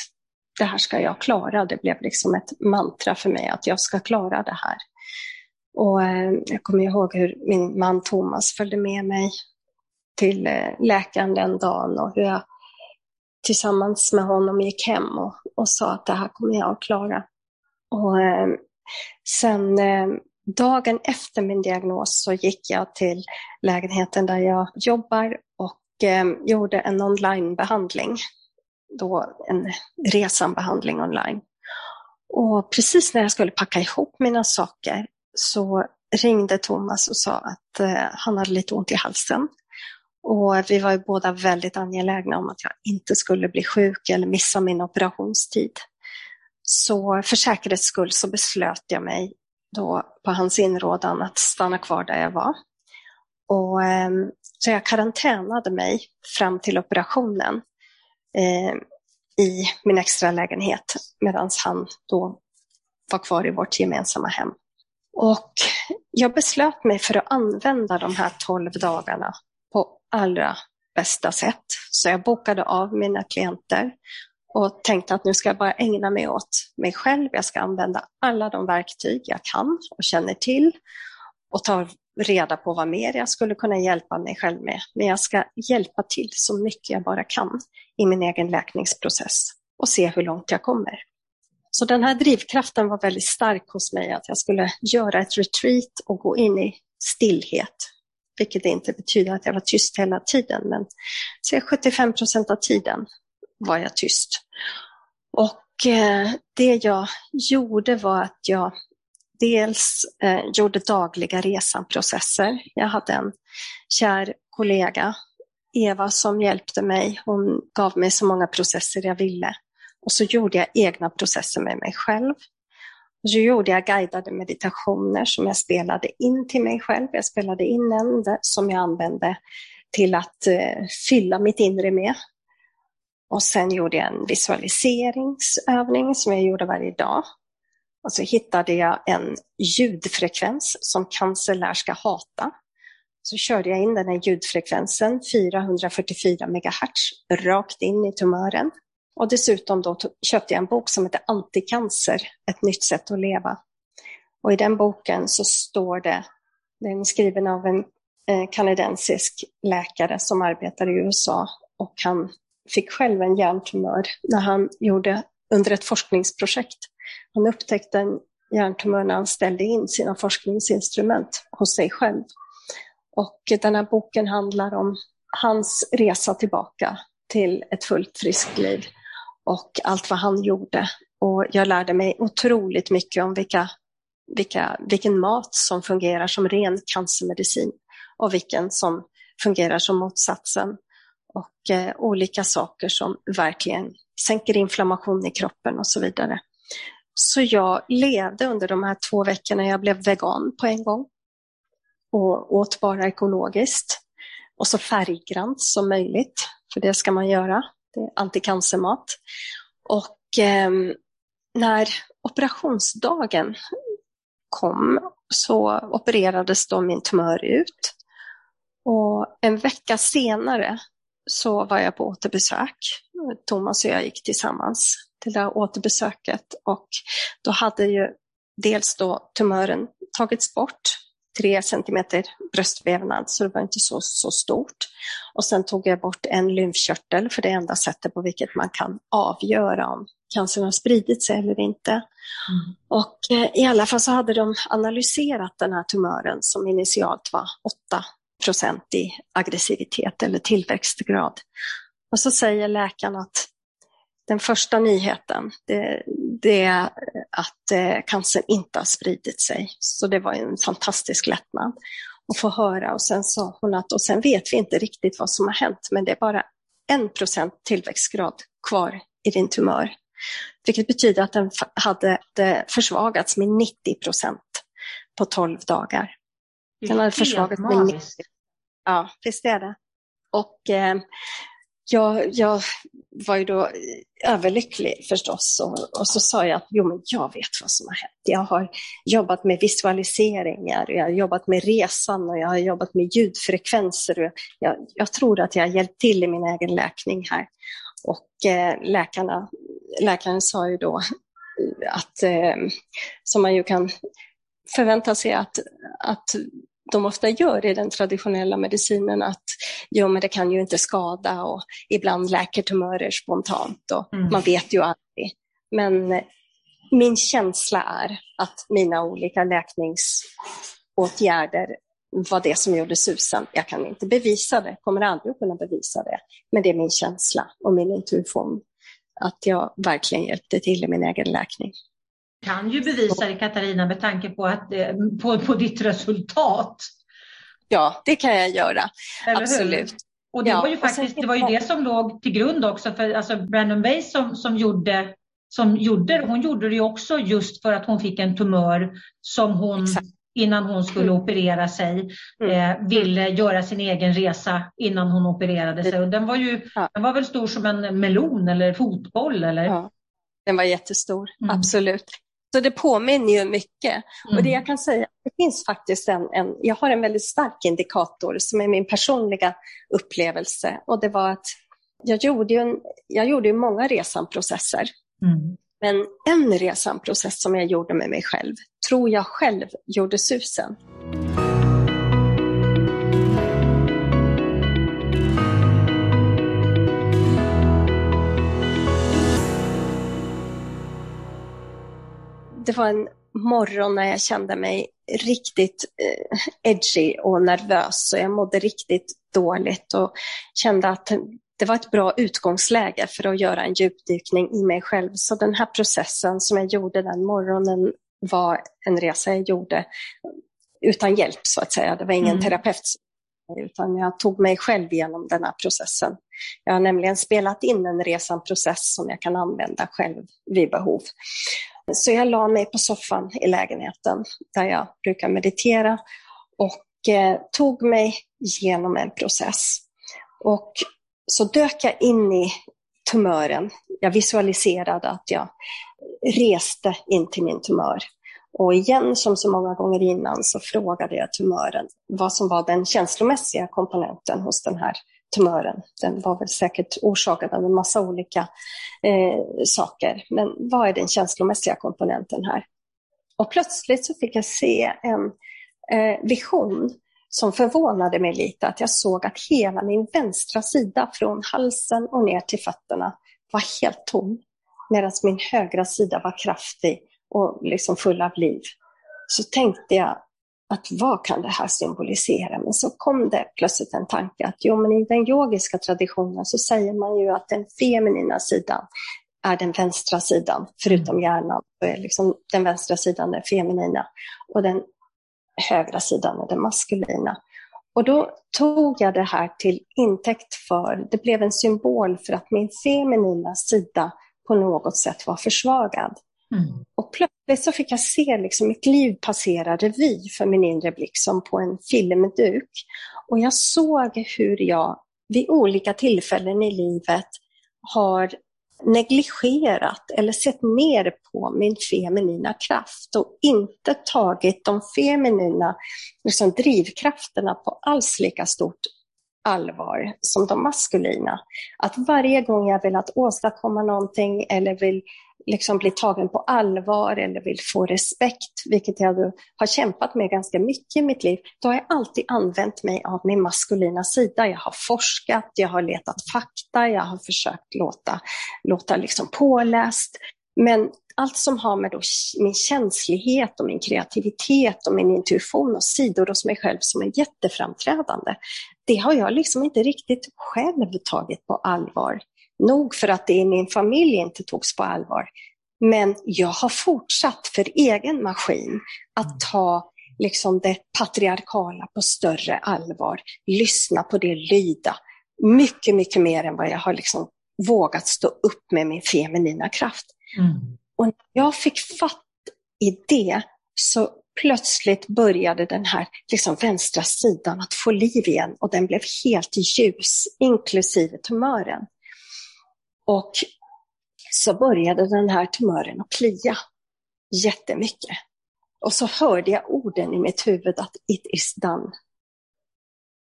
det här ska jag klara. Det blev liksom ett mantra för mig att jag ska klara det här. Och eh, jag kommer ihåg hur min man Thomas följde med mig till eh, läkaren den dagen och hur jag tillsammans med honom gick hem och, och sa att det här kommer jag att klara. Och eh, sen eh, dagen efter min diagnos så gick jag till lägenheten där jag jobbar och eh, gjorde en onlinebehandling då en resanbehandling online. Och precis när jag skulle packa ihop mina saker så ringde Thomas och sa att eh, han hade lite ont i halsen. Och vi var ju båda väldigt angelägna om att jag inte skulle bli sjuk eller missa min operationstid. Så för säkerhets skull så beslöt jag mig då på hans inrådan att stanna kvar där jag var. Och, ehm, så jag karantänade mig fram till operationen eh, i min extra lägenhet medan han då var kvar i vårt gemensamma hem. Och jag beslöt mig för att använda de här tolv dagarna på allra bästa sätt. Så jag bokade av mina klienter och tänkte att nu ska jag bara ägna mig åt mig själv. Jag ska använda alla de verktyg jag kan och känner till och ta reda på vad mer jag skulle kunna hjälpa mig själv med. Men jag ska hjälpa till så mycket jag bara kan i min egen läkningsprocess och se hur långt jag kommer. Så den här drivkraften var väldigt stark hos mig, att jag skulle göra ett retreat och gå in i stillhet. Vilket inte betyder att jag var tyst hela tiden, men 75 procent av tiden var jag tyst. Och eh, det jag gjorde var att jag dels eh, gjorde dagliga resanprocesser. Jag hade en kär kollega, Eva, som hjälpte mig. Hon gav mig så många processer jag ville. Och så gjorde jag egna processer med mig själv. Och så gjorde jag guidade meditationer som jag spelade in till mig själv. Jag spelade in en som jag använde till att eh, fylla mitt inre med. Och sen gjorde jag en visualiseringsövning som jag gjorde varje dag. Och så hittade jag en ljudfrekvens som cancer lär ska hata. Så körde jag in den här ljudfrekvensen, 444 MHz, rakt in i tumören. Och dessutom då köpte jag en bok som heter Anticancer, ett nytt sätt att leva. Och i den boken så står det, den är skriven av en eh, kanadensisk läkare som arbetar i USA och han fick själv en hjärntumör när han gjorde under ett forskningsprojekt han upptäckte en hjärntumör när han ställde in sina forskningsinstrument hos sig själv. Och den här boken handlar om hans resa tillbaka till ett fullt friskt liv och allt vad han gjorde. Och jag lärde mig otroligt mycket om vilka, vilka, vilken mat som fungerar som ren cancermedicin och vilken som fungerar som motsatsen och eh, olika saker som verkligen sänker inflammation i kroppen och så vidare. Så jag levde under de här två veckorna, jag blev vegan på en gång och åt bara ekologiskt. Och så färggrant som möjligt, för det ska man göra. Det är anticancermat. Och eh, när operationsdagen kom så opererades då min tumör ut. Och en vecka senare så var jag på återbesök. Thomas och jag gick tillsammans till det här återbesöket och då hade ju dels då tumören tagits bort, tre centimeter bröstvävnad, så det var inte så, så stort. Och sen tog jag bort en lymfkörtel, för det är enda sättet på vilket man kan avgöra om cancern har spridit sig eller inte. Mm. Och eh, i alla fall så hade de analyserat den här tumören som initialt var 8 procent i aggressivitet eller tillväxtgrad. Och så säger läkaren att den första nyheten, det, det är att eh, cancern inte har spridit sig. Så det var en fantastisk lättnad att få höra. Och sen sa hon att, och sen vet vi inte riktigt vad som har hänt, men det är bara en procent tillväxtgrad kvar i din tumör. Vilket betyder att den hade försvagats med 90 procent på 12 dagar. Den hade försvagats med 90. Ja, visst är det. Och eh, jag, jag var ju då överlycklig förstås och, och, så sa jag att jo, men jag vet vad som har hänt. Jag har jobbat med visualiseringar, jag har jobbat med resan och jag har jobbat med ljudfrekvenser. Och jag, jag tror att jag har hjälpt till i min egen läkning här. Och eh, läkarna, läkaren sa ju då att, eh, som man ju kan förvänta sig att, att de ofta gör i den traditionella medicinen att jo, men det kan ju inte skada och ibland läker tumörer spontant och mm. man vet ju aldrig. Men min känsla är att mina olika läkningsåtgärder var det som gjorde susen. Jag kan inte bevisa det, kommer aldrig att kunna bevisa det, men det är min känsla och min intuition att jag verkligen hjälpte till i min egen läkning kan ju bevisa det Katarina med tanke på, att, på, på ditt resultat. Ja, det kan jag göra. Absolut. Och det ja, var ju faktiskt det var ju det som låg till grund också för alltså Brandon Bay som, som gjorde som gjorde hon gjorde det också just för att hon fick en tumör som hon Exakt. innan hon skulle mm. operera sig mm. eh, ville göra sin egen resa innan hon opererade sig. Och den var ju ja. den var väl stor som en melon eller fotboll eller? Ja. Den var jättestor, mm. absolut. Så det påminner ju mycket. Mm. Och det jag kan säga, det finns faktiskt en, en, jag har en väldigt stark indikator som är min personliga upplevelse. Och det var att jag gjorde ju, en, jag gjorde ju många resanprocesser. Mm. Men en resanprocess som jag gjorde med mig själv, tror jag själv gjorde susen. Det var en morgon när jag kände mig riktigt eh, edgy och nervös och jag mådde riktigt dåligt och kände att det var ett bra utgångsläge för att göra en djupdykning i mig själv. Så den här processen som jag gjorde den morgonen var en resa jag gjorde utan hjälp så att säga. Det var ingen mm. terapeut utan jag tog mig själv igenom den här processen. Jag har nämligen spelat in en resan-process som jag kan använda själv vid behov. Så jag la mig på soffan i lägenheten där jag brukar meditera och eh, tog mig genom en process. Och så dök jag in i tumören. Jag visualiserade att jag reste in till min tumör. Och igen, som så många gånger innan, så frågade jag tumören vad som var den känslomässiga komponenten hos den här tumören. Den var väl säkert orsakad av en massa olika eh, saker. Men vad är den känslomässiga komponenten här? Och plötsligt så fick jag se en eh, vision som förvånade mig lite, att jag såg att hela min vänstra sida från halsen och ner till fötterna var helt tom, medan min högra sida var kraftig och liksom full av liv. Så tänkte jag, att vad kan det här symbolisera? Men så kom det plötsligt en tanke att jo, men i den yogiska traditionen så säger man ju att den feminina sidan är den vänstra sidan, förutom mm. hjärnan. Är liksom den vänstra sidan den feminina och den högra sidan är den maskulina. Och då tog jag det här till intäkt för, det blev en symbol för att min feminina sida på något sätt var försvagad. Mm. Och plötsligt så fick jag se liksom mitt liv passera revy för min inre blick som på en filmduk. Och jag såg hur jag vid olika tillfällen i livet har negligerat eller sett ner på min feminina kraft och inte tagit de feminina liksom, drivkrafterna på alls lika stort allvar som de maskulina. Att varje gång jag velat åstadkomma någonting eller vill liksom bli tagen på allvar eller vill få respekt, vilket jag har kämpat med ganska mycket i mitt liv, då har jag alltid använt mig av min maskulina sida. Jag har forskat, jag har letat fakta, jag har försökt låta, låta liksom påläst. Men allt som har med min känslighet och min kreativitet och min intuition och sidor hos mig själv som är jätteframträdande, det har jag liksom inte riktigt själv tagit på allvar. Nog för att det i min familj inte togs på allvar. Men jag har fortsatt för egen maskin att ta liksom det patriarkala på större allvar, lyssna på det, lyda. Mycket, mycket mer än vad jag har liksom vågat stå upp med min feminina kraft. Mm. Och när jag fick fatt i det så plötsligt började den här liksom vänstra sidan att få liv igen och den blev helt ljus, inklusive tumören. Och så började den här tumören att klia jättemycket. Och så hörde jag orden i mitt huvud att it is done.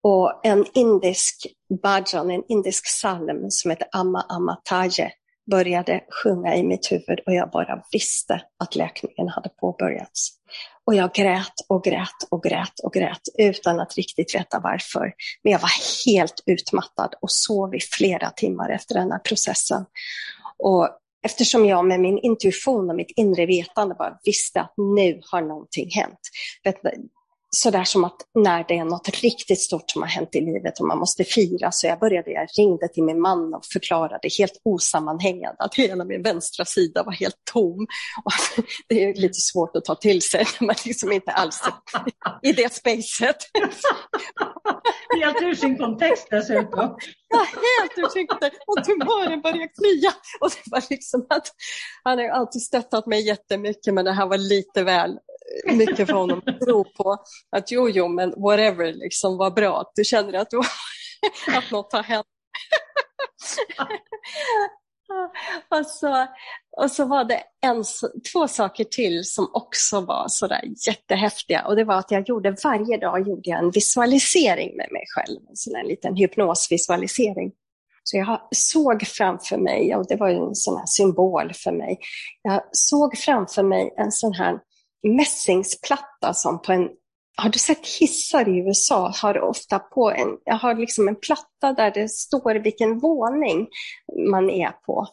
Och en indisk bhajan, en indisk psalm som heter Amma Amma Taje började sjunga i mitt huvud och jag bara visste att läkningen hade påbörjats. Och jag grät och grät och grät och grät utan att riktigt veta varför. Men jag var helt utmattad och sov i flera timmar efter den här processen. Och eftersom jag med min intuition och mitt inre vetande bara visste att nu har någonting hänt sådär som att när det är något riktigt stort som har hänt i livet och man måste fira, så jag började, jag ringde till min man och förklarade helt osammanhängande att hela min vänstra sida var helt tom. Och det är lite svårt att ta till sig när man liksom inte alls är i det spacet. Helt ur sin kontext dessutom. Ja, helt ur sin kontext. Och tumören började klia. Och det var liksom att, han har alltid stöttat mig jättemycket, men det här var lite väl mycket för honom att tro på att jo, jo, men whatever, liksom, vad bra att du känner att, du, att något har hänt. och, så, och så var det en, två saker till som också var sådär jättehäftiga. Och det var att jag gjorde varje dag gjorde jag en visualisering med mig själv, en sån här liten hypnosvisualisering. Så jag såg framför mig, och det var en sån här symbol för mig, jag såg framför mig en sån här mässingsplatta som på en har du sett hissar i USA? Har ofta på en, jag har liksom en platta där det står vilken våning man är på.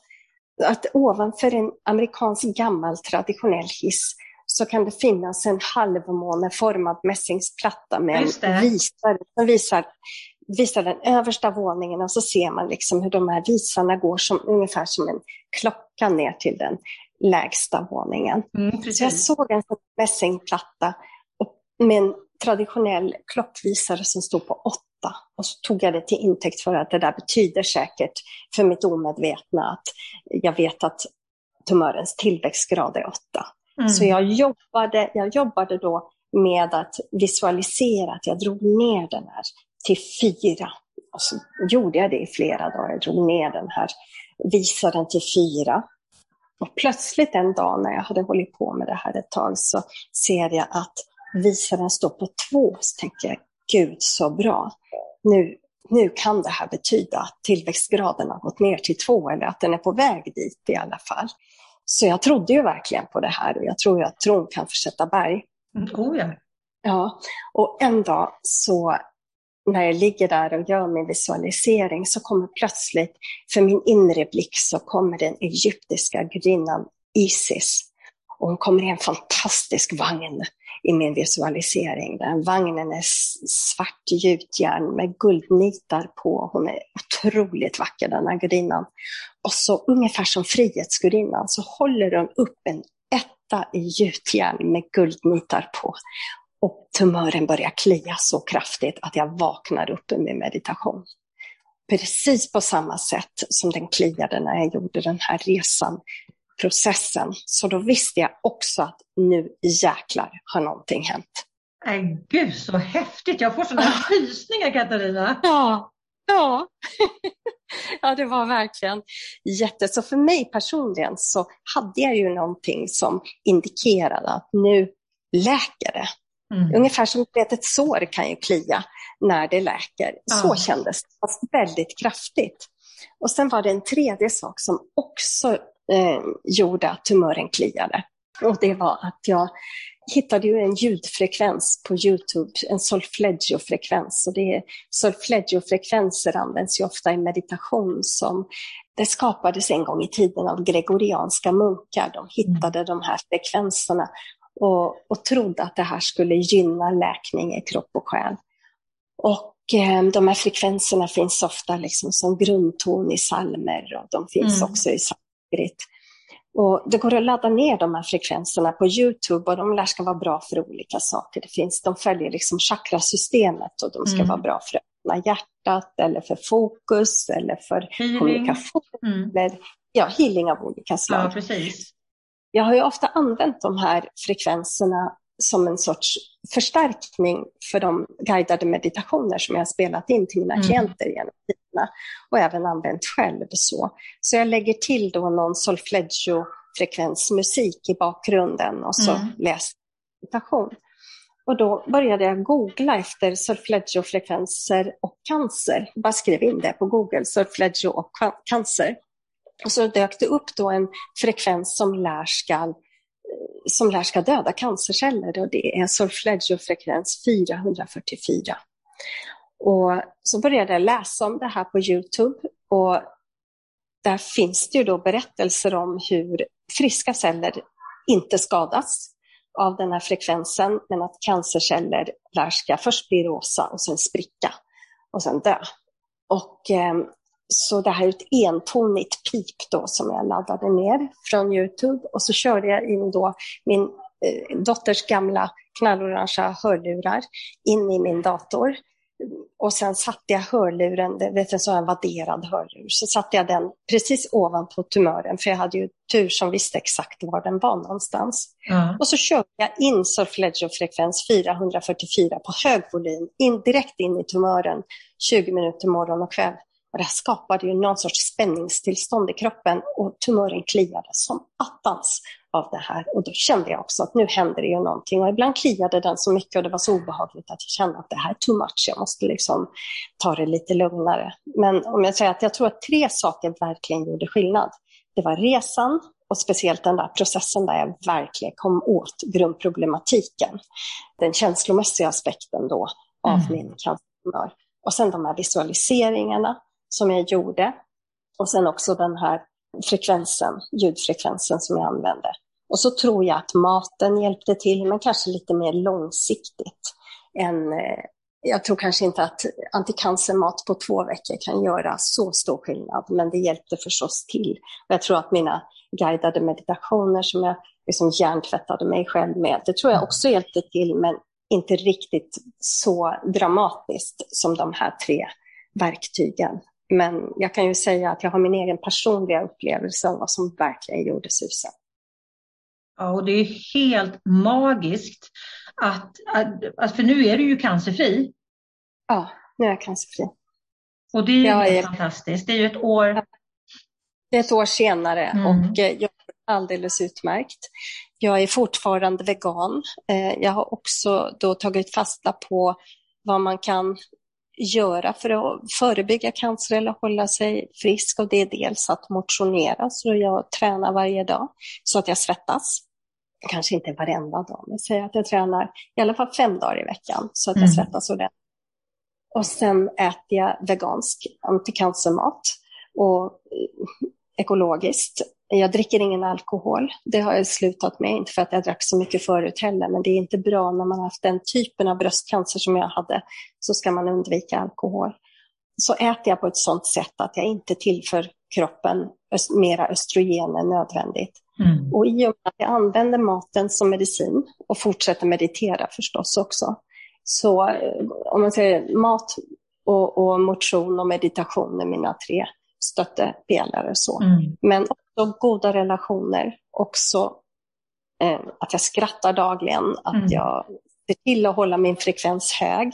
Att ovanför en amerikansk gammal traditionell hiss så kan det finnas en halvmåneformad mässingsplatta med en visare som visar, visar den översta våningen och så ser man liksom hur de här visarna går som, ungefär som en klocka ner till den lägsta våningen. Mm, så jag såg en mässingplatta med en traditionell klockvisare som stod på åtta. Och så tog jag det till intäkt för att det där betyder säkert för mitt omedvetna att jag vet att tumörens tillväxtgrad är åtta. Mm. Så jag jobbade, jag jobbade då med att visualisera att jag drog ner den här till fyra. Och så gjorde jag det i flera dagar. Jag drog ner den här visaren till fyra. Och plötsligt en dag när jag hade hållit på med det här ett tag så ser jag att visaren står på två. Så tänker jag, gud så bra. Nu, nu kan det här betyda att tillväxtgraden har gått ner till två eller att den är på väg dit i alla fall. Så jag trodde ju verkligen på det här och jag tror ju att tron kan försätta berg. Mm, oh ja. ja, och en dag så när jag ligger där och gör min visualisering så kommer plötsligt, för min inre blick, så kommer den egyptiska gudinnan Isis. Och hon kommer i en fantastisk vagn i min visualisering. Den vagnen är svart gjutjärn med guldnitar på. Hon är otroligt vacker den här gudinnan. Och så ungefär som Frihetsgudinnan så håller hon upp en etta i gjutjärn med guldnitar på och tumören började klia så kraftigt att jag vaknade upp med meditation. Precis på samma sätt som den kliade när jag gjorde den här resan, processen. Så då visste jag också att nu jäklar har någonting hänt. Nej, gud så häftigt! Jag får sådana rysningar Katarina. Ja, ja. ja, det var verkligen jätte... Så för mig personligen så hade jag ju någonting som indikerade att nu läker det. Mm. Ungefär som vet, ett sår kan ju klia när det läker. Ja. Så kändes det, fast väldigt kraftigt. Och sen var det en tredje sak som också eh, gjorde att tumören kliade. Och det var att jag hittade ju en ljudfrekvens på Youtube, en solfeggio-frekvens. Och det är, solfeggio-frekvenser används ju ofta i meditation som det skapades en gång i tiden av gregorianska munkar. De hittade mm. de här frekvenserna och, och trodde att det här skulle gynna läkning i kropp och själ. Och eh, de här frekvenserna finns ofta liksom som grundton i salmer och de finns mm. också i sanskrit. Och det går att ladda ner de här frekvenserna på Youtube och de lär ska vara bra för olika saker. Det finns, de följer liksom chakrasystemet och de ska mm. vara bra för att öppna hjärtat eller för fokus eller för healing. kommunikation. Mm. Eller, ja, healing av olika slag. Ja, precis. Jag har ju ofta använt de här frekvenserna som en sorts förstärkning för de guidade meditationer som jag har spelat in till mina mm. klienter genom tiderna och även använt själv. Så, så jag lägger till då någon solfeggio-frekvensmusik i bakgrunden och så mm. läser meditation. Och då började jag googla efter solfeggio-frekvenser och cancer. Jag bara skrev in det på Google, solfeggio och cancer. Och så dök det upp då en frekvens som lär ska, som lär ska döda cancerceller och det är solfleggio-frekvens 444. Och så började jag läsa om det här på Youtube och där finns det ju då berättelser om hur friska celler inte skadas av den här frekvensen, men att cancerceller lär ska först bli rosa och sen spricka och sen dö. Och eh, så det här är ett entonigt pip då som jag laddade ner från Youtube och så körde jag in då min eh, dotters gamla knallorangea hörlurar in i min dator. Och sen satte jag hörluren, det vet en sån här vadderad hörlur, så satte jag den precis ovanpå tumören, för jag hade ju tur som visste exakt var den var någonstans. Mm. Och så körde jag in solfeggio-frekvens 444 på hög volym, in, direkt in i tumören, 20 minuter morgon och kväll. Och det här skapade ju någon sorts spänningstillstånd i kroppen och tumören kliade som attans av det här. Och då kände jag också att nu händer det ju någonting. Och ibland kliade den så mycket och det var så obehagligt att jag kände att det här är too much. Jag måste liksom ta det lite lugnare. Men om jag säger att jag tror att tre saker verkligen gjorde skillnad. Det var resan och speciellt den där processen där jag verkligen kom åt grundproblematiken. Den känslomässiga aspekten då av mm. min cancertumör. Och sen de här visualiseringarna som jag gjorde. Och sen också den här frekvensen, ljudfrekvensen som jag använde. Och så tror jag att maten hjälpte till, men kanske lite mer långsiktigt. Än, eh, jag tror kanske inte att anticancermat på två veckor kan göra så stor skillnad, men det hjälpte förstås till. Och jag tror att mina guidade meditationer som jag liksom hjärntvättade mig själv med, det tror jag också hjälpte till, men inte riktigt så dramatiskt som de här tre verktygen. Men jag kan ju säga att jag har min egen personliga upplevelse av vad som verkligen gjorde susen. Ja, och det är helt magiskt att, att, för nu är du ju cancerfri. Ja, nu är jag cancerfri. Och det är ju är, fantastiskt. Det är ju ett år. Det är ett år senare mm. och eh, jag är alldeles utmärkt. Jag är fortfarande vegan. Eh, jag har också då tagit fasta på vad man kan göra för att förebygga cancer eller hålla sig frisk. Och det är dels att motionera, så jag tränar varje dag så att jag svettas. Kanske inte varenda dag, men säg att jag tränar i alla fall fem dagar i veckan så att jag mm. svettas ordentligt. Och sen äter jag vegansk anticancermat och ekologiskt. Jag dricker ingen alkohol. Det har jag slutat med, inte för att jag drack så mycket förut heller, men det är inte bra när man har haft den typen av bröstcancer som jag hade, så ska man undvika alkohol. Så äter jag på ett sådant sätt att jag inte tillför kroppen mera östrogen än nödvändigt. Mm. Och i och med att jag använder maten som medicin och fortsätter meditera förstås också. Så eh, om man säger mat och, och motion och meditation är mina tre stöttepelare. Så. Mm. Men också goda relationer, också eh, att jag skrattar dagligen, att mm. jag ser till att hålla min frekvens hög,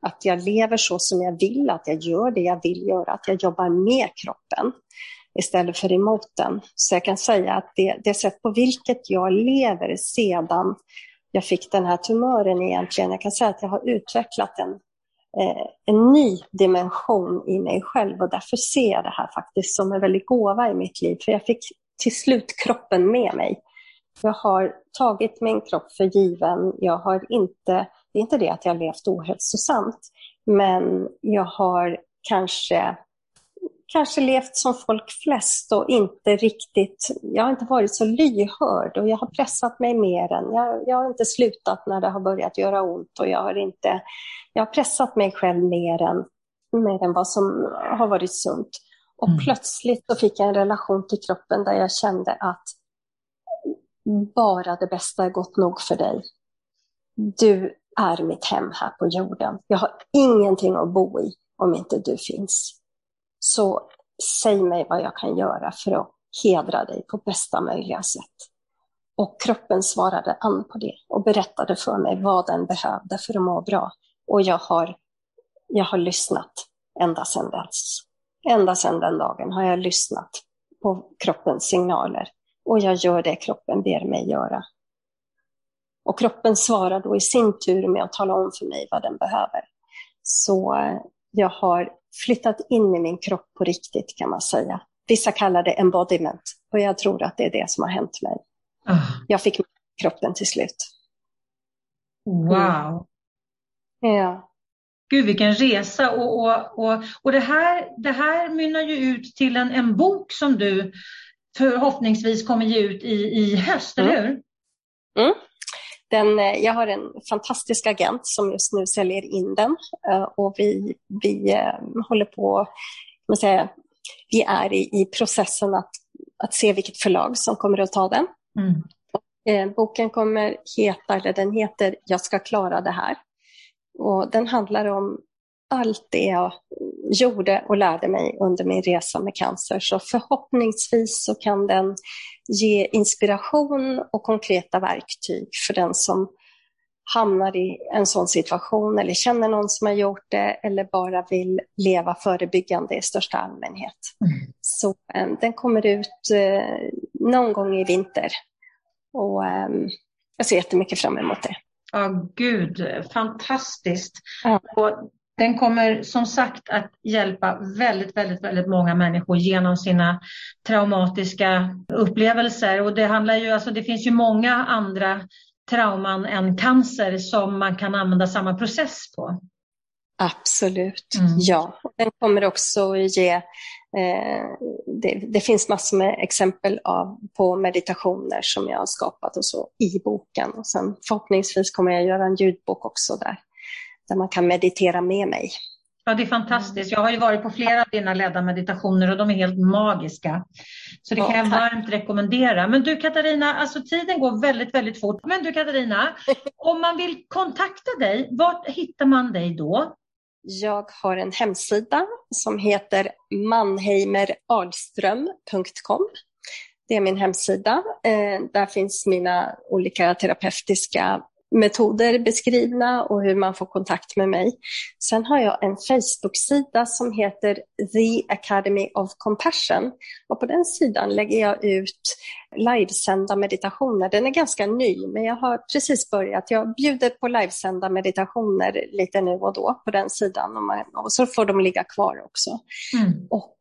att jag lever så som jag vill, att jag gör det jag vill göra, att jag jobbar med kroppen istället för emot den. Så jag kan säga att det, det sätt på vilket jag lever sedan jag fick den här tumören egentligen, jag kan säga att jag har utvecklat en, Eh, en ny dimension i mig själv och därför ser jag det här faktiskt som en väldig gåva i mitt liv, för jag fick till slut kroppen med mig. Jag har tagit min kropp för given. Jag har inte, det är inte det att jag har levt ohälsosamt, men jag har kanske, kanske levt som folk flest och inte riktigt, jag har inte varit så lyhörd och jag har pressat mig mer än, jag, jag har inte slutat när det har börjat göra ont och jag har inte, jag har pressat mig själv mer än, mer än vad som har varit sunt. Och mm. plötsligt så fick jag en relation till kroppen där jag kände att bara det bästa är gott nog för dig. Du är mitt hem här på jorden. Jag har ingenting att bo i om inte du finns. Så säg mig vad jag kan göra för att hedra dig på bästa möjliga sätt. Och kroppen svarade an på det och berättade för mig vad den behövde för att må bra. Och jag har, jag har lyssnat ända sedan dess. Ända sedan den dagen har jag lyssnat på kroppens signaler och jag gör det kroppen ber mig göra. Och kroppen svarar då i sin tur med att tala om för mig vad den behöver. Så jag har flyttat in i min kropp på riktigt kan man säga. Vissa kallar det embodiment och jag tror att det är det som har hänt mig. Oh. Jag fick kroppen till slut. Wow. Mm. Ja. Gud vilken resa och, och, och, och det, här, det här mynnar ju ut till en, en bok som du förhoppningsvis kommer ge ut i, i höst, mm. eller hur? Mm. Den, eh, jag har en fantastisk agent som just nu säljer in den eh, och vi, vi eh, håller på, man säga, vi är i, i processen att, att se vilket förlag som kommer att ta den. Mm. boken kommer heta, eller den heter Jag ska klara det här. Och den handlar om allt det jag gjorde och lärde mig under min resa med cancer. Så förhoppningsvis så kan den ge inspiration och konkreta verktyg för den som hamnar i en sån situation eller känner någon som har gjort det eller bara vill leva förebyggande i största allmänhet. Mm. Så eh, den kommer ut eh, någon gång i vinter och eh, jag ser jättemycket fram emot det. Ja, gud, fantastiskt. Ja. Och den kommer som sagt att hjälpa väldigt, väldigt, väldigt många människor genom sina traumatiska upplevelser. Och det handlar ju, alltså det finns ju många andra trauman än cancer som man kan använda samma process på. Absolut, mm. ja. Den kommer också ge, eh, det, det, finns massor med exempel av, på meditationer som jag har skapat och så i boken. Och sen förhoppningsvis kommer jag göra en ljudbok också där där man kan meditera med mig. Ja, det är fantastiskt. Jag har ju varit på flera av dina ledda meditationer och de är helt magiska. Så det kan jag varmt rekommendera. Men du Katarina, alltså tiden går väldigt, väldigt fort. Men du Katarina, om man vill kontakta dig, vart hittar man dig då? Jag har en hemsida som heter mannheimeralström.com. Det är min hemsida. Eh, där finns mina olika terapeutiska metoder beskrivna och hur man får kontakt med mig. Sen har jag en Facebook-sida som heter The Academy of Compassion och på den sidan lägger jag ut livesända meditationer. Den är ganska ny, men jag har precis börjat. Jag bjuder på livesända meditationer lite nu och då på den sidan och, man, och så får de ligga kvar också. Mm. Och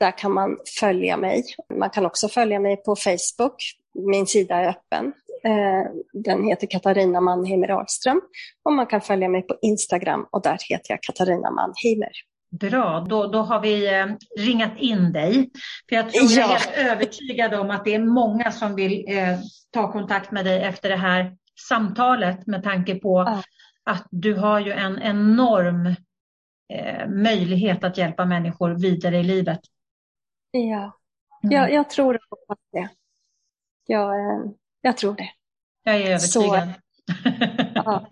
där kan man följa mig. Man kan också följa mig på Facebook. Min sida är öppen. Eh, den heter Katarina Mannheimer Ahlström och man kan följa mig på Instagram och där heter jag Katarina Mannheimer. Bra, då, då har vi eh, ringat in dig. För jag tror ja. jag är helt övertygad om att det är många som vill eh, ta kontakt med dig efter det här samtalet med tanke på ja. att du har ju en enorm eh, möjlighet att hjälpa människor vidare i livet. Ja, mm. jag, jag tror på det. jag, eh, jag tror det. Jag är övertygad. Ja.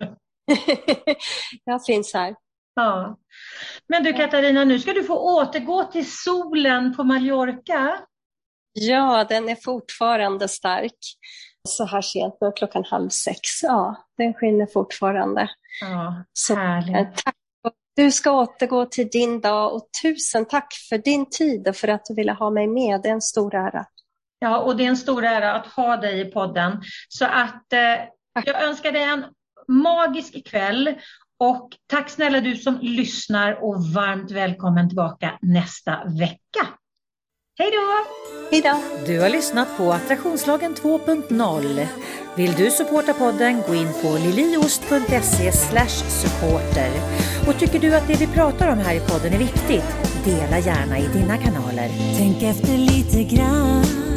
jag finns här. Ja. Men du Katarina, nu ska du få återgå till solen på Mallorca. Ja, den är fortfarande stark. Så här sent, nu klockan halv sex. Ja, den skiner fortfarande. Ja, så, härligt. Eh, tack. Du ska återgå till din dag och tusen tack för din tid och för att du ville ha mig med. Det är en stor ära. Ja, och det är en stor ära att ha dig i podden. Så att eh, jag önskar dig en magisk kväll och tack snälla du som lyssnar och varmt välkommen tillbaka nästa vecka. Hej då! Hej då! Du har lyssnat på Attraktionslagen 2.0. Vill du supporta podden, gå in på liliost.se supporter. Och tycker du att det vi pratar om här i podden är viktigt, dela gärna i dina kanaler. Tänk efter lite grann.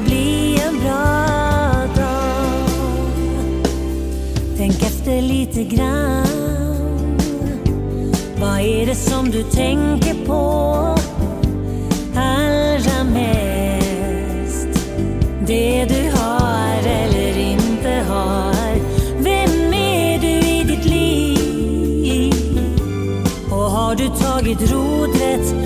ska bli en bra dag. Tänk efter lite grann. Vad är det som du tänker på allra mest? Det du har eller inte har. Vem är du i ditt liv? Och har du tagit rodret